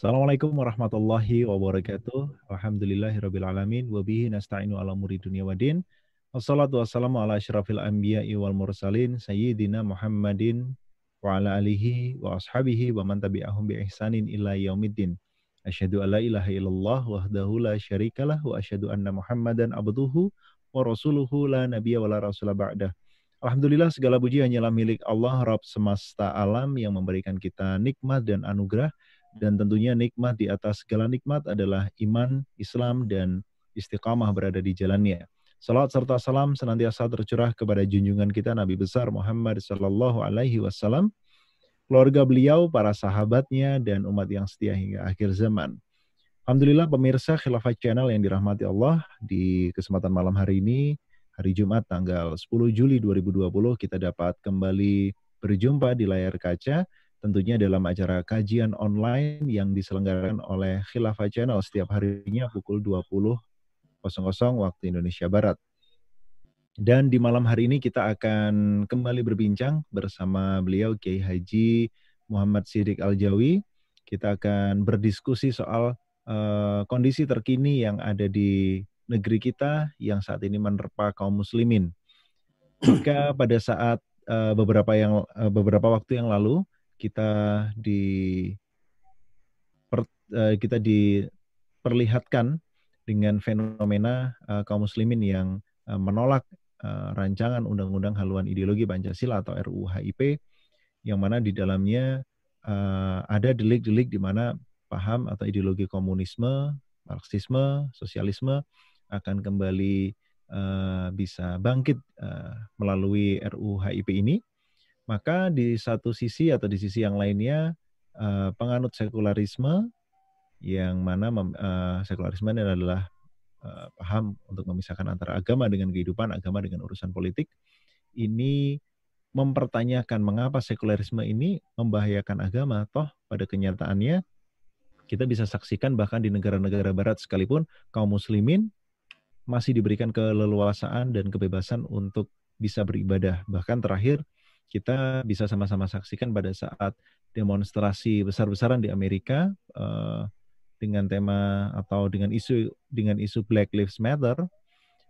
Assalamualaikum warahmatullahi wabarakatuh. Alhamdulillahirrabbilalamin. Wabihi nasta'inu ala muri dunia wa din. Wassalamu ala asyrafil anbiya'i wal mursalin. Sayyidina Muhammadin wa ala alihi wa ashabihi wa man tabi'ahum bi ihsanin ila yaumiddin. Asyhadu an la ilaha illallah wahdahu la syarikalah wa asyhadu anna Muhammadan abduhu wa rasuluhu la nabiyya wa la rasula ba'dah. Alhamdulillah segala puji hanyalah milik Allah Rabb semesta alam yang memberikan kita nikmat dan anugerah dan tentunya nikmat di atas segala nikmat adalah iman, Islam, dan istiqamah berada di jalannya. Salat serta salam senantiasa tercurah kepada junjungan kita Nabi besar Muhammad Sallallahu Alaihi Wasallam, keluarga beliau, para sahabatnya, dan umat yang setia hingga akhir zaman. Alhamdulillah pemirsa Khilafah Channel yang dirahmati Allah di kesempatan malam hari ini, hari Jumat tanggal 10 Juli 2020 kita dapat kembali berjumpa di layar kaca tentunya dalam acara kajian online yang diselenggarakan oleh Khilafah Channel setiap harinya pukul 20.00 waktu Indonesia Barat. Dan di malam hari ini kita akan kembali berbincang bersama beliau Kiai Haji Muhammad Sidik Al-Jawi. Kita akan berdiskusi soal uh, kondisi terkini yang ada di negeri kita yang saat ini menerpa kaum muslimin. Jika pada saat uh, beberapa yang uh, beberapa waktu yang lalu kita di per, uh, kita diperlihatkan dengan fenomena uh, kaum muslimin yang uh, menolak rancangan undang-undang haluan ideologi Pancasila atau RUU HIP yang mana di dalamnya ada delik-delik di mana paham atau ideologi komunisme, marxisme, sosialisme akan kembali bisa bangkit melalui RUU HIP ini maka di satu sisi atau di sisi yang lainnya uh, penganut sekularisme yang mana uh, sekularisme ini adalah uh, paham untuk memisahkan antara agama dengan kehidupan, agama dengan urusan politik. Ini mempertanyakan mengapa sekularisme ini membahayakan agama. Toh pada kenyataannya kita bisa saksikan bahkan di negara-negara barat sekalipun kaum muslimin masih diberikan keleluasaan dan kebebasan untuk bisa beribadah. Bahkan terakhir kita bisa sama-sama saksikan pada saat demonstrasi besar-besaran di Amerika uh, dengan tema atau dengan isu dengan isu Black Lives Matter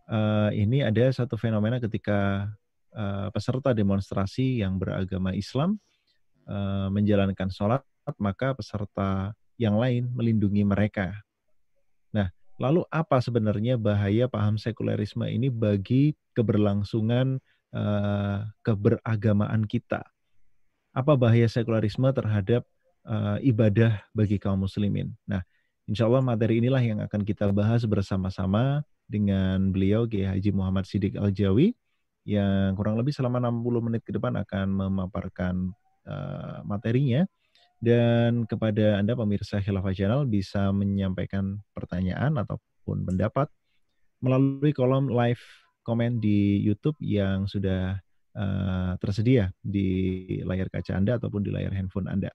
uh, ini ada satu fenomena ketika uh, peserta demonstrasi yang beragama Islam uh, menjalankan sholat maka peserta yang lain melindungi mereka. Nah, lalu apa sebenarnya bahaya paham sekulerisme ini bagi keberlangsungan uh, keberagamaan kita. Apa bahaya sekularisme terhadap uh, ibadah bagi kaum muslimin? Nah, insya Allah materi inilah yang akan kita bahas bersama-sama dengan beliau Kiai Haji Muhammad Sidik Al-Jawi yang kurang lebih selama 60 menit ke depan akan memaparkan uh, materinya dan kepada Anda pemirsa Khilafah Channel bisa menyampaikan pertanyaan ataupun pendapat melalui kolom live komen di YouTube yang sudah uh, tersedia di layar kaca Anda ataupun di layar handphone Anda.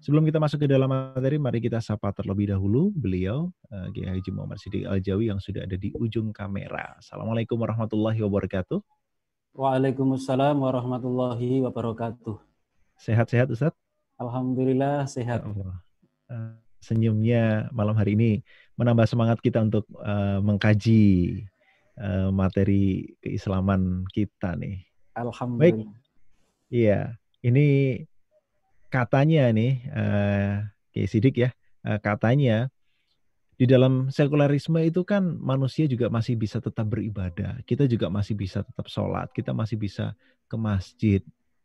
Sebelum kita masuk ke dalam materi, mari kita sapa terlebih dahulu beliau, uh, Kiai Haji Muhammad Siddiq Al-Jawi yang sudah ada di ujung kamera. Assalamualaikum warahmatullahi wabarakatuh. Waalaikumsalam warahmatullahi wabarakatuh. Sehat-sehat Ustaz? Alhamdulillah sehat. Uh, senyumnya malam hari ini menambah semangat kita untuk uh, mengkaji uh, materi keislaman kita nih. Alhamdulillah. Baik. Iya, ini katanya nih, uh, kayak sidik ya, uh, katanya di dalam sekularisme itu kan manusia juga masih bisa tetap beribadah, kita juga masih bisa tetap sholat, kita masih bisa ke masjid.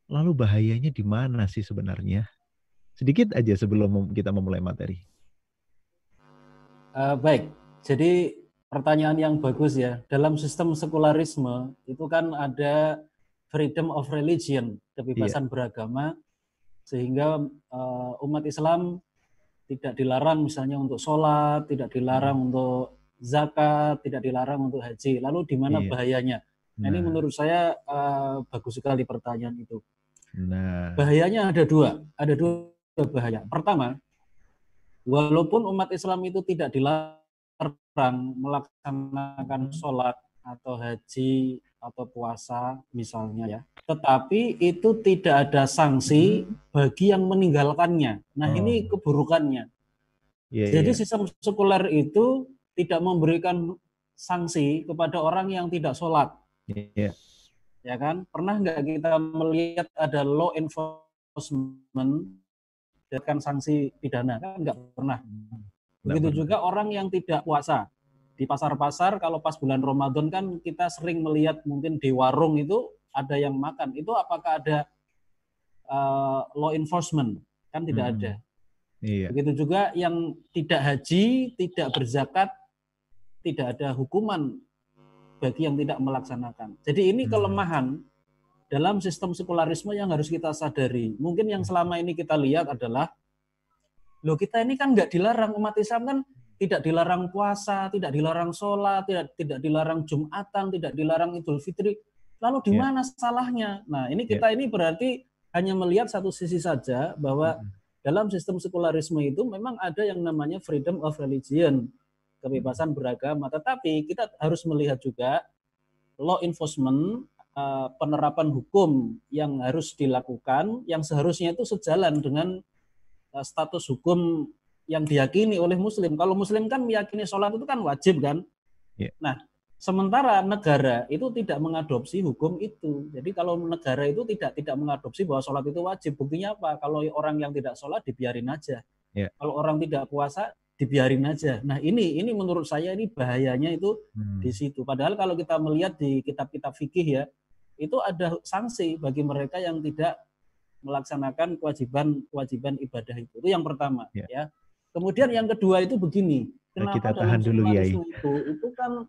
Lalu bahayanya di mana sih sebenarnya? Sedikit aja sebelum kita memulai materi. Uh, baik, jadi pertanyaan yang bagus ya. Dalam sistem sekularisme itu kan ada freedom of religion, kebebasan yeah. beragama, sehingga uh, umat Islam tidak dilarang misalnya untuk sholat, tidak dilarang hmm. untuk zakat, tidak dilarang untuk haji. Lalu di mana yeah. bahayanya? Nah. Ini menurut saya uh, bagus sekali pertanyaan itu. Nah. Bahayanya ada dua, ada dua bahaya. Pertama, walaupun umat Islam itu tidak dilarang orang melaksanakan sholat atau haji atau puasa misalnya ya. Tetapi itu tidak ada sanksi bagi yang meninggalkannya. Nah oh. ini keburukannya. Yeah, Jadi yeah. sistem sekuler itu tidak memberikan sanksi kepada orang yang tidak sholat. Yeah. Ya kan? Pernah nggak kita melihat ada law enforcement dan sanksi pidana? Kan nggak pernah. Begitu juga orang yang tidak puasa. Di pasar-pasar kalau pas bulan Ramadan kan kita sering melihat mungkin di warung itu ada yang makan. Itu apakah ada uh, law enforcement? Kan tidak hmm. ada. Iya. Begitu juga yang tidak haji, tidak berzakat, tidak ada hukuman bagi yang tidak melaksanakan. Jadi ini hmm. kelemahan dalam sistem sekularisme yang harus kita sadari. Mungkin yang selama ini kita lihat adalah, loh kita ini kan nggak dilarang umat Islam kan tidak dilarang puasa, tidak dilarang sholat, tidak tidak dilarang jumatan, tidak dilarang idul fitri. Lalu di ya. mana yeah. salahnya? Nah ini kita yeah. ini berarti hanya melihat satu sisi saja bahwa hmm. dalam sistem sekularisme itu memang ada yang namanya freedom of religion kebebasan beragama. Tetapi kita harus melihat juga law enforcement eh, penerapan hukum yang harus dilakukan yang seharusnya itu sejalan dengan status hukum yang diyakini oleh muslim. Kalau muslim kan meyakini sholat itu kan wajib kan. Yeah. Nah, sementara negara itu tidak mengadopsi hukum itu. Jadi kalau negara itu tidak tidak mengadopsi bahwa sholat itu wajib. Buktinya apa? Kalau orang yang tidak sholat dibiarin aja. Yeah. Kalau orang tidak puasa dibiarin aja. Nah ini ini menurut saya ini bahayanya itu hmm. di situ. Padahal kalau kita melihat di kitab-kitab fikih ya itu ada sanksi bagi mereka yang tidak melaksanakan kewajiban kewajiban ibadah itu. Itu yang pertama ya. ya. Kemudian yang kedua itu begini. Kenapa kita tahan dulu ya. Itu itu kan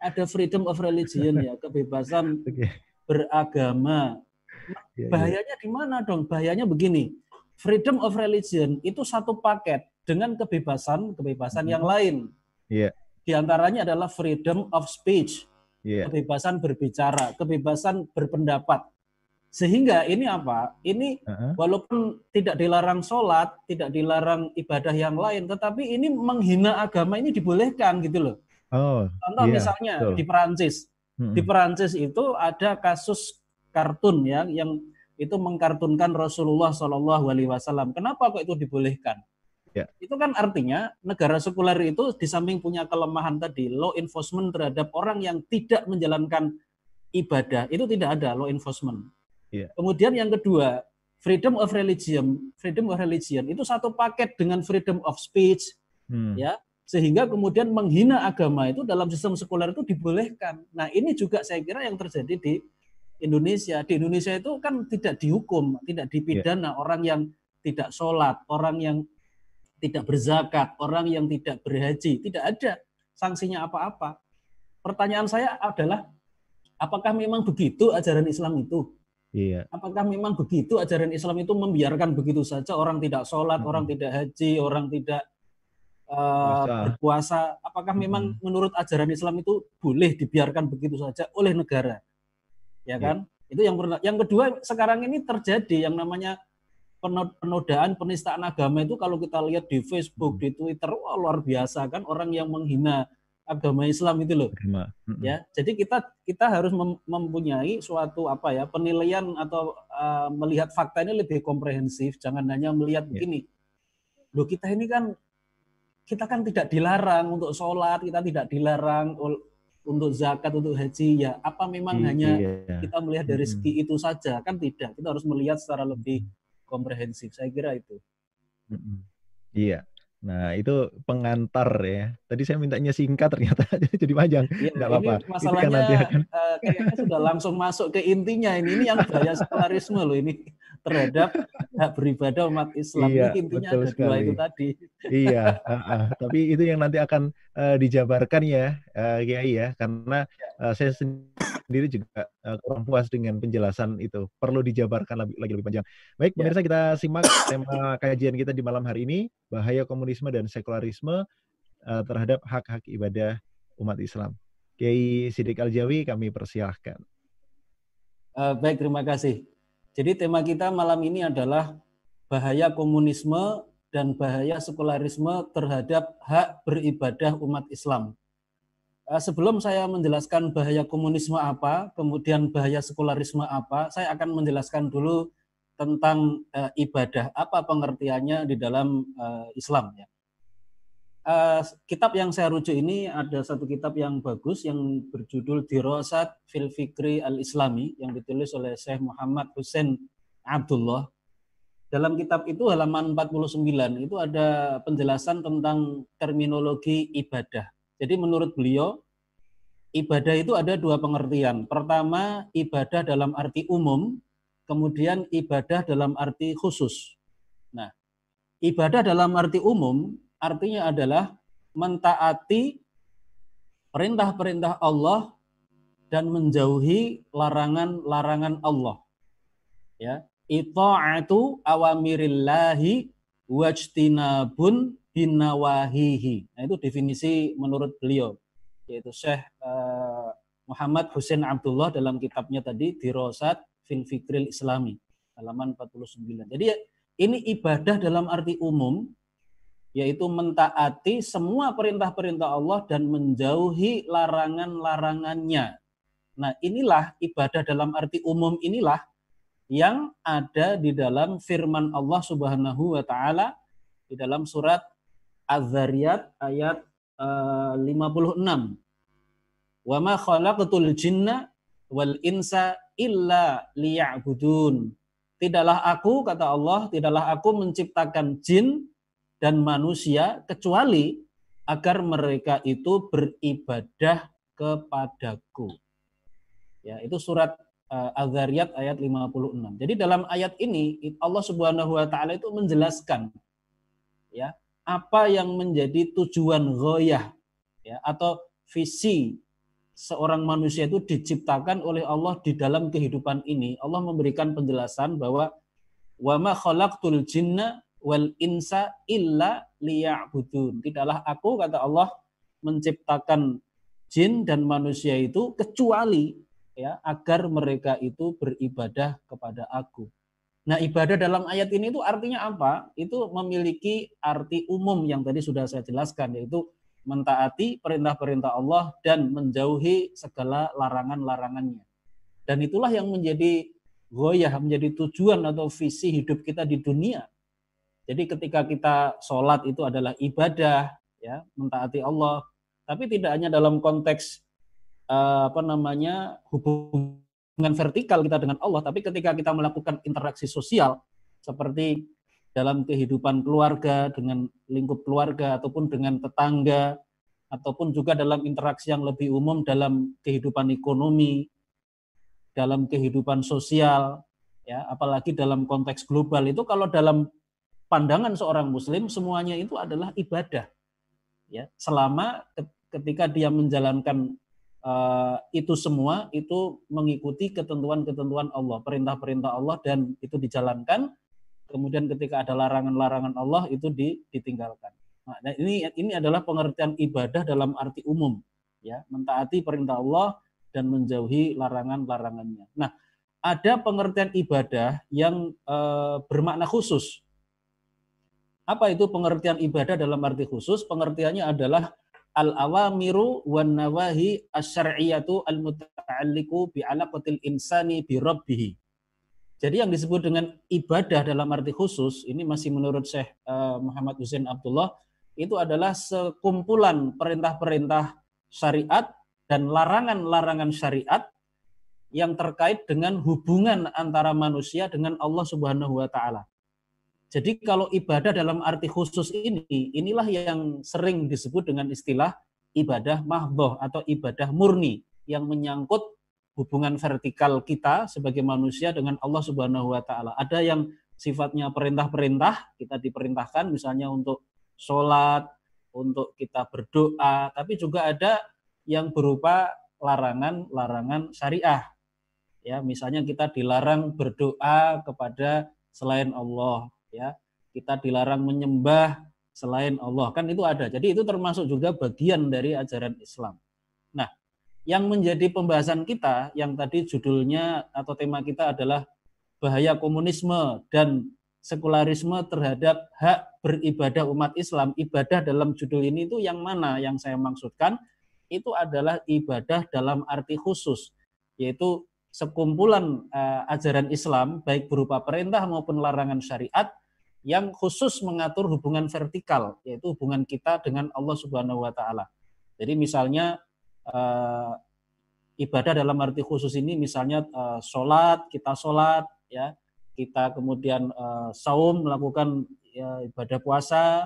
ada freedom of religion ya, kebebasan okay. beragama. Ya, ya. Bahayanya di mana dong? Bahayanya begini. Freedom of religion itu satu paket dengan kebebasan kebebasan yang lain. Yeah. Di antaranya adalah freedom of speech, yeah. kebebasan berbicara, kebebasan berpendapat. Sehingga ini apa? Ini uh-huh. walaupun tidak dilarang sholat, tidak dilarang ibadah yang lain, tetapi ini menghina agama ini dibolehkan gitu loh. Oh, Contoh yeah, misalnya betul. di Perancis, hmm. di Perancis itu ada kasus kartun ya yang itu mengkartunkan Rasulullah Shallallahu Alaihi Wasallam. Kenapa kok itu dibolehkan? Ya. Itu kan artinya negara sekuler itu di samping punya kelemahan tadi, law enforcement terhadap orang yang tidak menjalankan ibadah, itu tidak ada law enforcement. Ya. Kemudian yang kedua, freedom of religion, freedom of religion itu satu paket dengan freedom of speech, hmm. ya, sehingga kemudian menghina agama itu dalam sistem sekuler itu dibolehkan. Nah ini juga saya kira yang terjadi di Indonesia. Di Indonesia itu kan tidak dihukum, tidak dipidana ya. orang yang tidak sholat, orang yang tidak berzakat, orang yang tidak berhaji, tidak ada sanksinya apa-apa. Pertanyaan saya adalah, apakah memang begitu ajaran Islam itu? Iya. Apakah memang begitu ajaran Islam itu membiarkan begitu saja orang tidak sholat, hmm. orang tidak haji, orang tidak uh, berpuasa? Apakah hmm. memang menurut ajaran Islam itu boleh dibiarkan begitu saja oleh negara? Ya iya. kan? Itu yang Yang kedua, sekarang ini terjadi yang namanya penodaan penistaan agama itu kalau kita lihat di Facebook, hmm. di Twitter, wah luar biasa kan orang yang menghina agama Islam itu loh. Hmm. Ya, jadi kita kita harus mempunyai suatu apa ya penilaian atau uh, melihat fakta ini lebih komprehensif, jangan hanya melihat ya. begini. Loh kita ini kan kita kan tidak dilarang untuk sholat, kita tidak dilarang untuk zakat, untuk haji ya. Apa memang iya, hanya iya. kita melihat dari segi itu saja? Kan tidak. Kita harus melihat secara lebih komprehensif. Saya kira itu. Iya. Nah, itu pengantar ya. Tadi saya mintanya singkat ternyata jadi panjang. Ya, Enggak apa-apa. Masalahnya kan nanti akan... uh, kayaknya sudah langsung masuk ke intinya ini. Ini yang bahaya sekularisme loh ini terhadap hak beribadah umat Islam. Iya, ini intinya ada sekali. dua itu tadi. Iya, uh, uh. tapi itu yang nanti akan uh, dijabarkan ya, uh, Kiai ya, karena uh, saya sendiri juga uh, kurang puas dengan penjelasan itu. Perlu dijabarkan lagi, lagi lebih panjang. Baik, ya. pemirsa kita simak tema kajian kita di malam hari ini, bahaya komunisme dan sekularisme uh, terhadap hak-hak ibadah umat Islam. Kiai Sidik Aljawi kami persilahkan. Uh, baik, terima kasih. Jadi tema kita malam ini adalah bahaya komunisme dan bahaya sekularisme terhadap hak beribadah umat Islam. Eh, sebelum saya menjelaskan bahaya komunisme apa, kemudian bahaya sekularisme apa, saya akan menjelaskan dulu tentang uh, ibadah, apa pengertiannya di dalam uh, Islam ya. uh, kitab yang saya rujuk ini ada satu kitab yang bagus yang berjudul Dirosat Fil Fikri Al-Islami yang ditulis oleh Syekh Muhammad Hussein Abdullah. Dalam kitab itu halaman 49 itu ada penjelasan tentang terminologi ibadah. Jadi menurut beliau ibadah itu ada dua pengertian. Pertama, ibadah dalam arti umum, kemudian ibadah dalam arti khusus. Nah, ibadah dalam arti umum artinya adalah mentaati perintah-perintah Allah dan menjauhi larangan-larangan Allah. Ya, ita'atu awamirillahi wajtinabun binawahihi. Nah, itu definisi menurut beliau yaitu Syekh uh, Muhammad Hussein Abdullah dalam kitabnya tadi Dirosat fil Fikril Islami halaman 49. Jadi ini ibadah dalam arti umum yaitu mentaati semua perintah-perintah Allah dan menjauhi larangan-larangannya. Nah, inilah ibadah dalam arti umum inilah yang ada di dalam firman Allah Subhanahu wa taala di dalam surat Az-Zariyat ayat 56. Eh, Wa ma khalaqatul jinna wal insa illa liya'budun. Tidaklah aku kata Allah, tidaklah aku menciptakan jin dan manusia kecuali agar mereka itu beribadah kepadaku. Ya, itu surat uh, Az-Zariyat ayat 56. Jadi dalam ayat ini Allah Subhanahu wa taala itu menjelaskan ya, apa yang menjadi tujuan goyah ya atau visi seorang manusia itu diciptakan oleh Allah di dalam kehidupan ini. Allah memberikan penjelasan bahwa wa ma khalaqtul jinna wal insa illa liya'budun. Tidaklah aku kata Allah menciptakan jin dan manusia itu kecuali ya agar mereka itu beribadah kepada aku. Nah, ibadah dalam ayat ini itu artinya apa? Itu memiliki arti umum yang tadi sudah saya jelaskan, yaitu mentaati perintah-perintah Allah dan menjauhi segala larangan-larangannya. Dan itulah yang menjadi goyah, menjadi tujuan atau visi hidup kita di dunia. Jadi ketika kita sholat itu adalah ibadah, ya mentaati Allah. Tapi tidak hanya dalam konteks uh, apa namanya hubungan hubungan vertikal kita dengan Allah, tapi ketika kita melakukan interaksi sosial seperti dalam kehidupan keluarga dengan lingkup keluarga ataupun dengan tetangga ataupun juga dalam interaksi yang lebih umum dalam kehidupan ekonomi, dalam kehidupan sosial, ya apalagi dalam konteks global itu kalau dalam pandangan seorang muslim semuanya itu adalah ibadah. Ya, selama ketika dia menjalankan uh, itu semua itu mengikuti ketentuan-ketentuan Allah, perintah-perintah Allah dan itu dijalankan. Kemudian ketika ada larangan-larangan Allah itu ditinggalkan. Nah, ini ini adalah pengertian ibadah dalam arti umum, ya, mentaati perintah Allah dan menjauhi larangan-larangannya. Nah, ada pengertian ibadah yang uh, bermakna khusus. Apa itu pengertian ibadah dalam arti khusus? Pengertiannya adalah al-awamiru wan nawahi asyariyatu al-muta'alliqu bi insani bi rabbih. Jadi yang disebut dengan ibadah dalam arti khusus ini masih menurut Syekh uh, Muhammad Hussein Abdullah itu adalah sekumpulan perintah-perintah syariat dan larangan-larangan syariat yang terkait dengan hubungan antara manusia dengan Allah Subhanahu wa taala. Jadi kalau ibadah dalam arti khusus ini, inilah yang sering disebut dengan istilah ibadah mahdoh atau ibadah murni yang menyangkut hubungan vertikal kita sebagai manusia dengan Allah Subhanahu wa taala. Ada yang sifatnya perintah-perintah, kita diperintahkan misalnya untuk sholat, untuk kita berdoa, tapi juga ada yang berupa larangan-larangan syariah. Ya, misalnya kita dilarang berdoa kepada selain Allah, ya. Kita dilarang menyembah selain Allah. Kan itu ada. Jadi itu termasuk juga bagian dari ajaran Islam. Nah yang menjadi pembahasan kita yang tadi judulnya atau tema kita adalah bahaya komunisme dan sekularisme terhadap hak beribadah umat Islam. Ibadah dalam judul ini itu yang mana? Yang saya maksudkan itu adalah ibadah dalam arti khusus yaitu sekumpulan uh, ajaran Islam baik berupa perintah maupun larangan syariat yang khusus mengatur hubungan vertikal, yaitu hubungan kita dengan Allah Subhanahu wa taala. Jadi misalnya uh, ibadah dalam arti khusus ini misalnya uh, sholat, kita sholat, ya, kita kemudian uh, saum melakukan ya, ibadah puasa,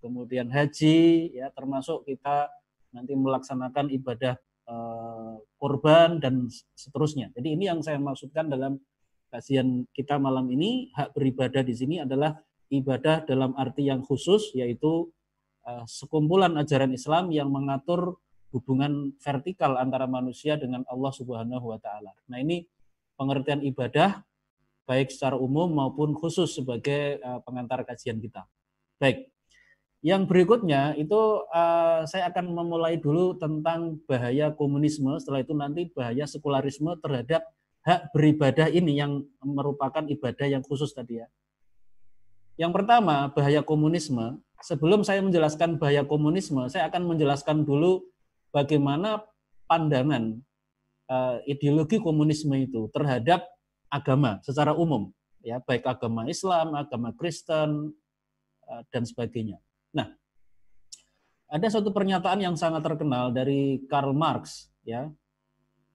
kemudian haji, ya termasuk kita nanti melaksanakan ibadah uh, korban dan seterusnya. Jadi ini yang saya maksudkan dalam kajian kita malam ini hak beribadah di sini adalah ibadah dalam arti yang khusus yaitu uh, sekumpulan ajaran Islam yang mengatur hubungan vertikal antara manusia dengan Allah Subhanahu wa taala. Nah, ini pengertian ibadah baik secara umum maupun khusus sebagai uh, pengantar kajian kita. Baik. Yang berikutnya itu uh, saya akan memulai dulu tentang bahaya komunisme, setelah itu nanti bahaya sekularisme terhadap hak beribadah ini yang merupakan ibadah yang khusus tadi ya. Yang pertama, bahaya komunisme. Sebelum saya menjelaskan bahaya komunisme, saya akan menjelaskan dulu bagaimana pandangan uh, ideologi komunisme itu terhadap agama secara umum, ya baik agama Islam, agama Kristen, uh, dan sebagainya. Nah, ada suatu pernyataan yang sangat terkenal dari Karl Marx, ya.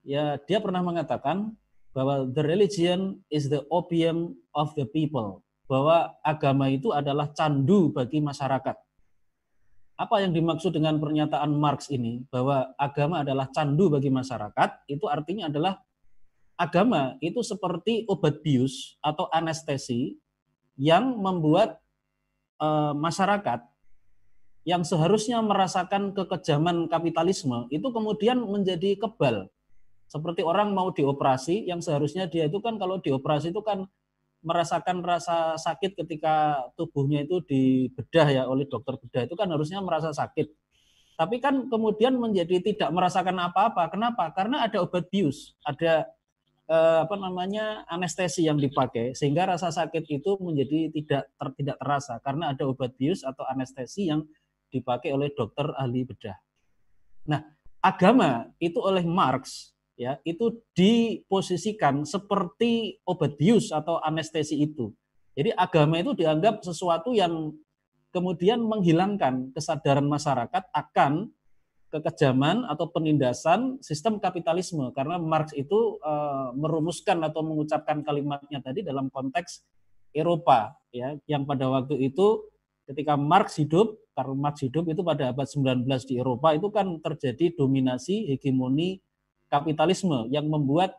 Ya, dia pernah mengatakan bahwa the religion is the opium of the people, bahwa agama itu adalah candu bagi masyarakat. Apa yang dimaksud dengan pernyataan Marx ini bahwa agama adalah candu bagi masyarakat, itu artinya adalah agama itu seperti obat bius atau anestesi yang membuat uh, masyarakat yang seharusnya merasakan kekejaman kapitalisme itu kemudian menjadi kebal. Seperti orang mau dioperasi yang seharusnya dia itu kan kalau dioperasi itu kan merasakan rasa sakit ketika tubuhnya itu dibedah ya oleh dokter bedah itu kan harusnya merasa sakit. Tapi kan kemudian menjadi tidak merasakan apa-apa. Kenapa? Karena ada obat bius, ada eh, apa namanya anestesi yang dipakai sehingga rasa sakit itu menjadi tidak ter, tidak terasa karena ada obat bius atau anestesi yang dipakai oleh dokter ahli bedah. Nah, agama itu oleh Marx ya itu diposisikan seperti obat bius atau anestesi itu. Jadi agama itu dianggap sesuatu yang kemudian menghilangkan kesadaran masyarakat akan kekejaman atau penindasan sistem kapitalisme karena Marx itu e, merumuskan atau mengucapkan kalimatnya tadi dalam konteks Eropa ya yang pada waktu itu ketika Marx hidup Karl Marx hidup itu pada abad 19 di Eropa itu kan terjadi dominasi hegemoni kapitalisme yang membuat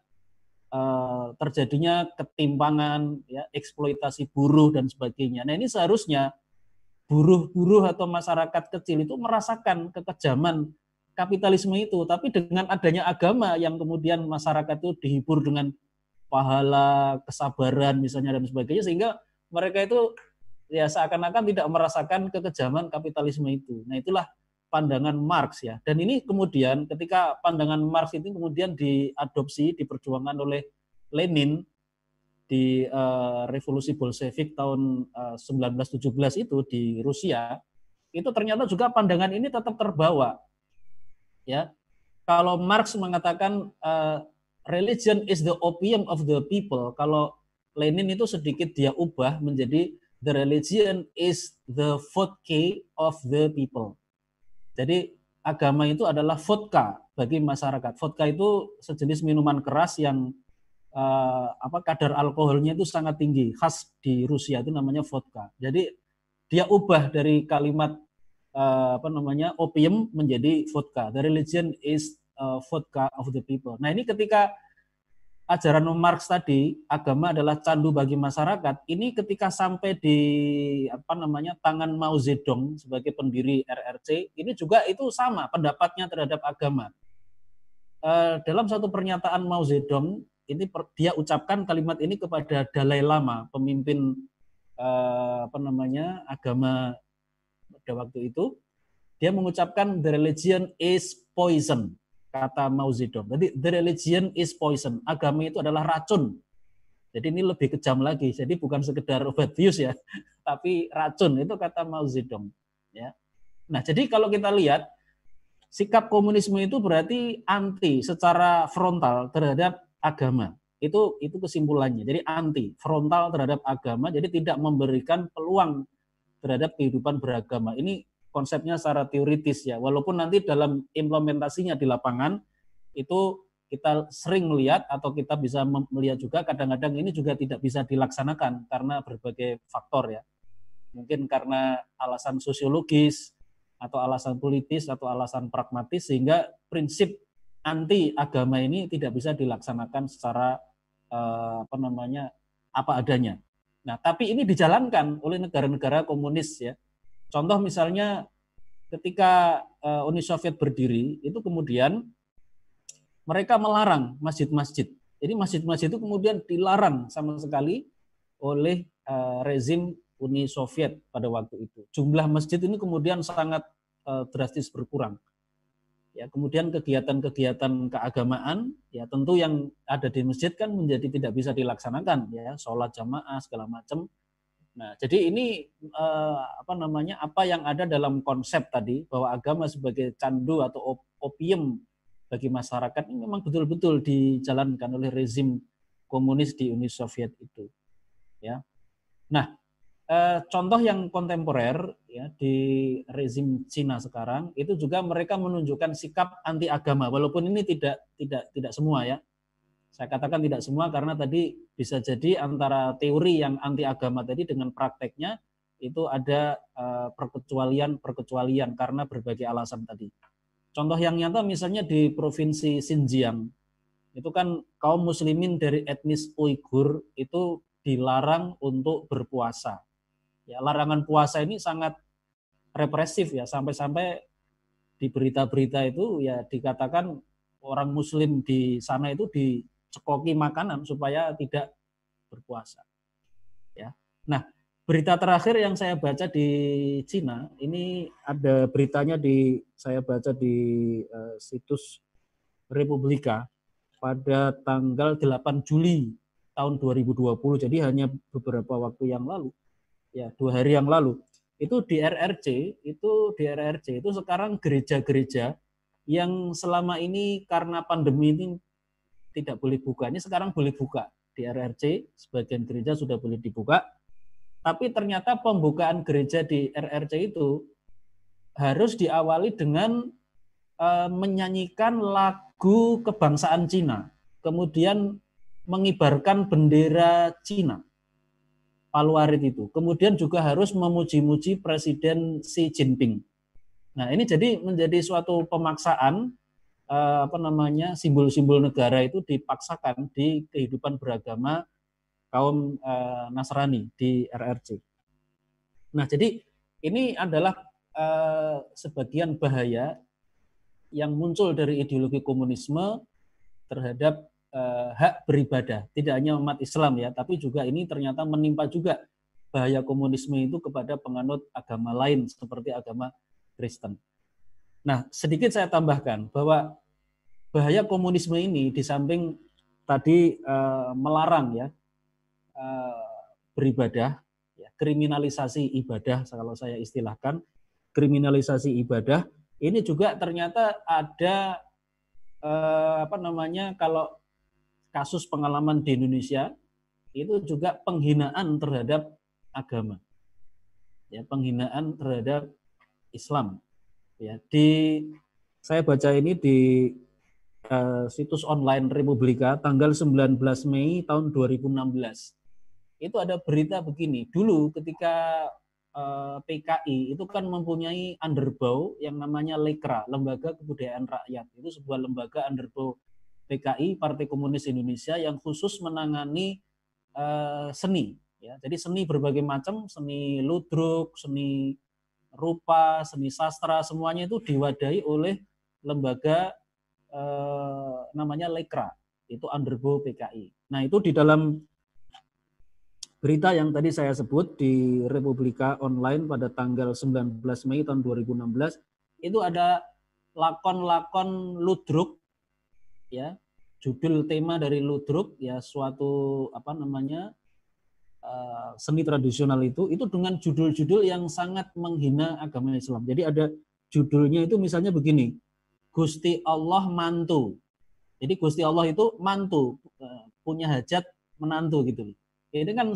uh, terjadinya ketimpangan, ya, eksploitasi buruh dan sebagainya. Nah ini seharusnya buruh-buruh atau masyarakat kecil itu merasakan kekejaman kapitalisme itu, tapi dengan adanya agama yang kemudian masyarakat itu dihibur dengan pahala, kesabaran misalnya dan sebagainya, sehingga mereka itu ya seakan-akan tidak merasakan kekejaman kapitalisme itu. Nah, itulah pandangan Marx ya. Dan ini kemudian ketika pandangan Marx itu kemudian diadopsi, diperjuangkan oleh Lenin di uh, revolusi Bolshevik tahun uh, eh, 1917 itu di Rusia, itu ternyata juga pandangan ini tetap terbawa. Ya. Kalau Marx mengatakan uh, religion is the opium of the people, kalau Lenin itu sedikit dia ubah menjadi the religion is the vodka of the people. Jadi agama itu adalah vodka bagi masyarakat. Vodka itu sejenis minuman keras yang uh, apa kadar alkoholnya itu sangat tinggi, khas di Rusia itu namanya vodka. Jadi dia ubah dari kalimat uh, apa namanya opium menjadi vodka. The religion is uh, vodka of the people. Nah ini ketika ajaran Marx tadi agama adalah candu bagi masyarakat ini ketika sampai di apa namanya tangan Mao Zedong sebagai pendiri RRC ini juga itu sama pendapatnya terhadap agama. E, dalam satu pernyataan Mao Zedong ini dia ucapkan kalimat ini kepada Dalai Lama pemimpin e, apa namanya agama pada waktu itu. Dia mengucapkan the religion is poison kata Mao Zedong. Jadi the religion is poison. Agama itu adalah racun. Jadi ini lebih kejam lagi. Jadi bukan sekedar obat bius ya, tapi racun itu kata Mao Zedong. Ya. Nah jadi kalau kita lihat sikap komunisme itu berarti anti secara frontal terhadap agama. Itu itu kesimpulannya. Jadi anti, frontal terhadap agama, jadi tidak memberikan peluang terhadap kehidupan beragama. Ini konsepnya secara teoritis ya. Walaupun nanti dalam implementasinya di lapangan itu kita sering melihat atau kita bisa melihat juga kadang-kadang ini juga tidak bisa dilaksanakan karena berbagai faktor ya. Mungkin karena alasan sosiologis atau alasan politis atau alasan pragmatis sehingga prinsip anti agama ini tidak bisa dilaksanakan secara eh, apa namanya apa adanya. Nah, tapi ini dijalankan oleh negara-negara komunis ya. Contoh misalnya ketika eh, Uni Soviet berdiri itu kemudian mereka melarang masjid-masjid. Jadi masjid-masjid itu kemudian dilarang sama sekali oleh uh, rezim Uni Soviet pada waktu itu. Jumlah masjid ini kemudian sangat uh, drastis berkurang. Ya, kemudian kegiatan-kegiatan keagamaan ya tentu yang ada di masjid kan menjadi tidak bisa dilaksanakan ya, sholat jamaah segala macam. Nah, jadi ini eh, apa namanya? apa yang ada dalam konsep tadi bahwa agama sebagai candu atau opium bagi masyarakat ini memang betul-betul dijalankan oleh rezim komunis di Uni Soviet itu. Ya. Nah, eh, contoh yang kontemporer ya di rezim Cina sekarang itu juga mereka menunjukkan sikap anti agama walaupun ini tidak tidak tidak semua ya. Saya katakan tidak semua karena tadi bisa jadi antara teori yang anti agama tadi dengan prakteknya itu ada eh, perkecualian-perkecualian karena berbagai alasan tadi. Contoh yang nyata misalnya di provinsi Xinjiang, itu kan kaum muslimin dari etnis Uighur itu dilarang untuk berpuasa. Ya, larangan puasa ini sangat represif ya, sampai-sampai di berita-berita itu ya dikatakan orang muslim di sana itu dicekoki makanan supaya tidak berpuasa. Ya. Nah, Berita terakhir yang saya baca di Cina, ini ada beritanya di saya baca di uh, situs Republika pada tanggal 8 Juli tahun 2020. Jadi hanya beberapa waktu yang lalu. Ya, dua hari yang lalu. Itu di RRC, itu di RRC itu sekarang gereja-gereja yang selama ini karena pandemi ini tidak boleh buka. Ini sekarang boleh buka di RRC, sebagian gereja sudah boleh dibuka tapi ternyata pembukaan gereja di RRC itu harus diawali dengan e, menyanyikan lagu kebangsaan Cina, kemudian mengibarkan bendera Cina. Paluarit itu. Kemudian juga harus memuji-muji Presiden Xi Jinping. Nah, ini jadi menjadi suatu pemaksaan apa namanya simbol-simbol negara itu dipaksakan di kehidupan beragama kaum uh, Nasrani di RRC. Nah, jadi ini adalah uh, sebagian bahaya yang muncul dari ideologi komunisme terhadap hak beribadah. Tidak hanya umat Islam ya, tapi juga ini ternyata menimpa juga bahaya komunisme itu kepada penganut agama lain seperti agama Kristen. Nah, sedikit saya tambahkan bahwa bahaya komunisme ini di samping tadi uh, melarang ya Eh, beribadah, ya, kriminalisasi ibadah kalau saya istilahkan, kriminalisasi ibadah. Ini juga ternyata ada eh, apa namanya kalau kasus pengalaman di Indonesia itu juga penghinaan terhadap agama, ya penghinaan terhadap Islam, ya. Di saya baca ini di uh, situs online Republika tanggal 19 Mei tahun 2016 itu ada berita begini. Dulu ketika eh, PKI itu kan mempunyai underbow yang namanya Lekra, Lembaga Kebudayaan Rakyat. Itu sebuah lembaga underbow PKI Partai Komunis Indonesia yang khusus menangani eh, seni. Ya, jadi seni berbagai macam, seni ludruk, seni rupa, seni sastra, semuanya itu diwadahi oleh lembaga eh, namanya Lekra, itu underbow PKI. Nah itu di dalam berita yang tadi saya sebut di Republika Online pada tanggal 19 Mei tahun 2016 itu ada lakon-lakon ludruk ya judul tema dari ludruk ya suatu apa namanya uh, seni tradisional itu itu dengan judul-judul yang sangat menghina agama Islam. Jadi ada judulnya itu misalnya begini. Gusti Allah mantu. Jadi Gusti Allah itu mantu, eh, punya hajat menantu gitu. Ini kan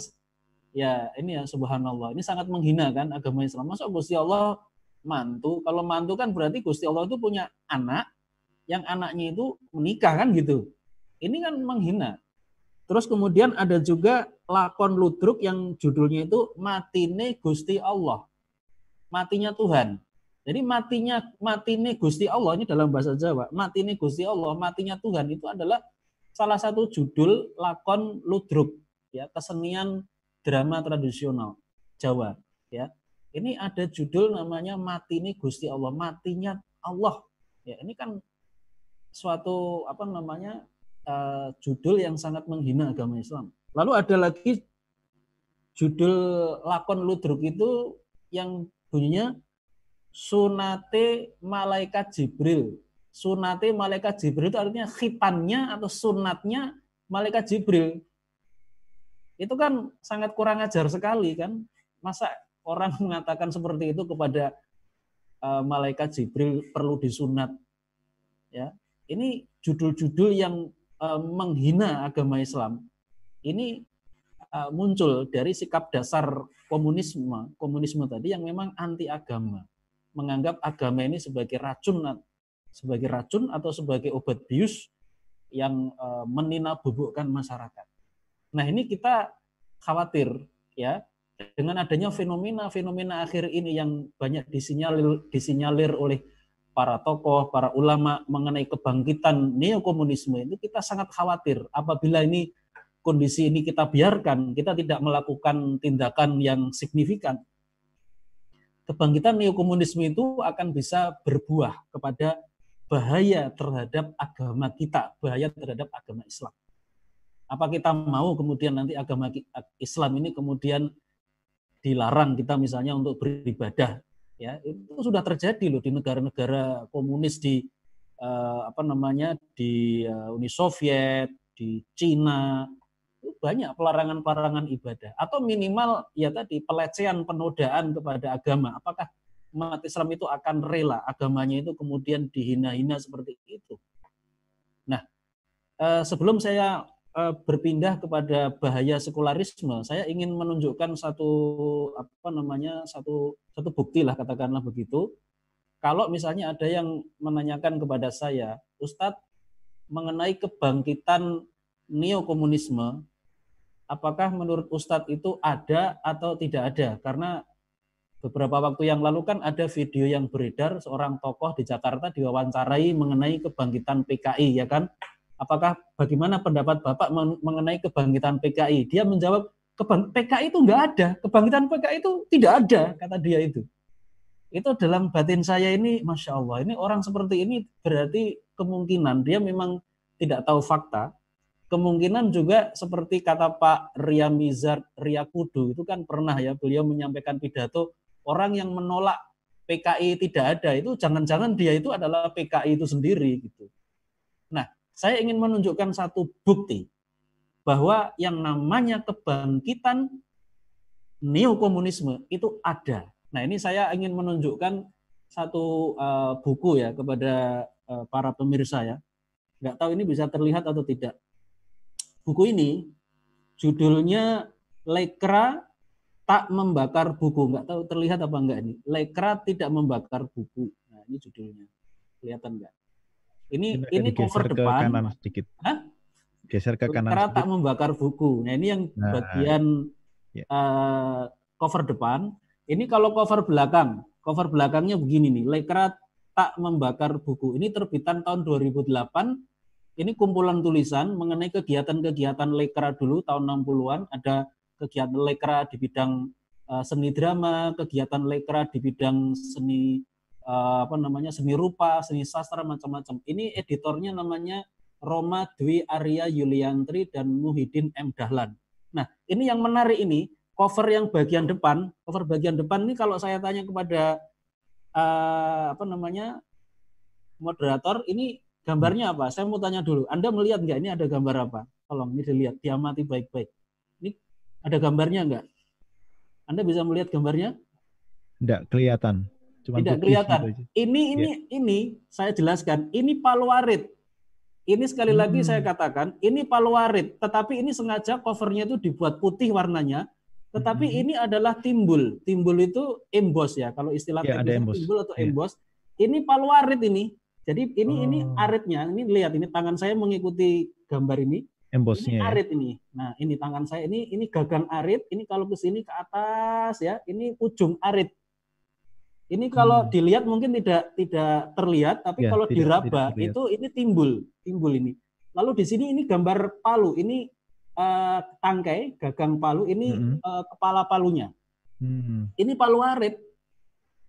ya ini ya subhanallah. Ini sangat menghina kan agama Islam. Masa Gusti Allah mantu? Kalau mantu kan berarti Gusti Allah itu punya anak yang anaknya itu menikah kan gitu. Ini kan menghina. Terus kemudian ada juga lakon ludruk yang judulnya itu Matine Gusti Allah. Matinya Tuhan. Jadi matinya matine Gusti Allah ini dalam bahasa Jawa, matine Gusti Allah, matinya Tuhan itu adalah salah satu judul lakon ludruk ya, kesenian drama tradisional Jawa ya. Ini ada judul namanya Matine Gusti Allah, matinya Allah. Ya, ini kan suatu apa namanya uh, judul yang sangat menghina agama Islam. Lalu ada lagi judul lakon ludruk itu yang bunyinya sunate malaikat Jibril. Sunate malaikat Jibril itu artinya khitannya atau sunatnya malaikat Jibril. Itu kan sangat kurang ajar sekali kan. Masa orang mengatakan seperti itu kepada uh, malaikat Jibril perlu disunat. Ya. Ini judul-judul yang uh, menghina agama Islam. Ini uh, muncul dari sikap dasar komunisme, komunisme tadi yang memang anti agama menganggap agama ini sebagai racun sebagai racun atau sebagai obat bius yang uh, meninabobokan masyarakat. Nah, ini kita khawatir ya dengan adanya fenomena-fenomena akhir ini yang banyak disinyalir disinyalir oleh para tokoh, para ulama mengenai kebangkitan neokomunisme itu kita sangat khawatir apabila ini kondisi ini kita biarkan, kita tidak melakukan tindakan yang signifikan, kebangkitan neokomunisme itu akan bisa berbuah kepada bahaya terhadap agama kita, bahaya terhadap agama Islam. Apa kita mau kemudian nanti agama Islam ini kemudian dilarang kita misalnya untuk beribadah ya itu sudah terjadi loh di negara-negara komunis di uh, apa namanya di uh, Uni Soviet di Cina banyak pelarangan-pelarangan ibadah atau minimal ya tadi pelecehan penodaan kepada agama. Apakah umat Islam itu akan rela agamanya itu kemudian dihina-hina seperti itu? Nah, eh, sebelum saya eh, berpindah kepada bahaya sekularisme, saya ingin menunjukkan satu apa namanya satu satu bukti lah katakanlah begitu. Kalau misalnya ada yang menanyakan kepada saya, Ustadz mengenai kebangkitan neokomunisme apakah menurut Ustadz itu ada atau tidak ada? Karena beberapa waktu yang lalu kan ada video yang beredar seorang tokoh di Jakarta diwawancarai mengenai kebangkitan PKI, ya kan? Apakah bagaimana pendapat Bapak mengenai kebangkitan PKI? Dia menjawab, PKI itu enggak ada, kebangkitan PKI itu tidak ada, kata dia itu. Itu dalam batin saya ini, Masya Allah, ini orang seperti ini berarti kemungkinan dia memang tidak tahu fakta, kemungkinan juga seperti kata Pak Ria Mizar Ria Kudu itu kan pernah ya beliau menyampaikan pidato orang yang menolak PKI tidak ada itu jangan-jangan dia itu adalah PKI itu sendiri gitu. Nah, saya ingin menunjukkan satu bukti bahwa yang namanya kebangkitan neokomunisme itu ada. Nah, ini saya ingin menunjukkan satu uh, buku ya kepada uh, para pemirsa ya. Nggak tahu ini bisa terlihat atau tidak buku ini judulnya Lekra tak membakar buku. Nggak tahu terlihat apa enggak ini. Lekra tidak membakar buku. Nah, ini judulnya. Kelihatan enggak? Ini ini, ini cover ke depan. kanan sedikit. Hah? Geser ke kanan. Lekra tak membakar buku. Nah, ini yang nah, bagian ya. uh, cover depan. Ini kalau cover belakang. Cover belakangnya begini nih. Lekra tak membakar buku. Ini terbitan tahun 2008 ini kumpulan tulisan mengenai kegiatan-kegiatan lekra dulu tahun 60-an. Ada kegiatan lekra di bidang uh, seni drama, kegiatan lekra di bidang seni uh, apa namanya seni rupa, seni sastra macam-macam. Ini editornya namanya Roma Dwi Arya Yuliantri dan Muhyiddin M Dahlan. Nah, ini yang menarik ini cover yang bagian depan, cover bagian depan ini kalau saya tanya kepada uh, apa namanya moderator ini Gambarnya apa? Saya mau tanya dulu. Anda melihat nggak ini ada gambar apa? Tolong ini dilihat, diamati baik-baik. Ini ada gambarnya nggak? Anda bisa melihat gambarnya? Tidak kelihatan. Cuma Tidak kelihatan. Gitu ini ini ya. ini saya jelaskan. Ini palu arit. Ini sekali hmm. lagi saya katakan, ini paluarit, tetapi ini sengaja covernya itu dibuat putih warnanya, tetapi hmm. ini adalah timbul. Timbul itu emboss ya, kalau istilah ya, timbul atau ya. emboss. Ini paluarit ini. Jadi ini oh. ini aritnya. Ini lihat ini tangan saya mengikuti gambar ini. Embossnya. Ini ya? arit ini. Nah, ini tangan saya ini ini gagang arit, ini kalau ke sini ke atas ya, ini ujung arit. Ini kalau hmm. dilihat mungkin tidak tidak terlihat, tapi ya, kalau tidak, diraba tidak itu ini timbul, timbul ini. Lalu di sini ini gambar palu, ini uh, tangkai, gagang palu, ini hmm. uh, kepala palunya. Hmm. Ini palu arit.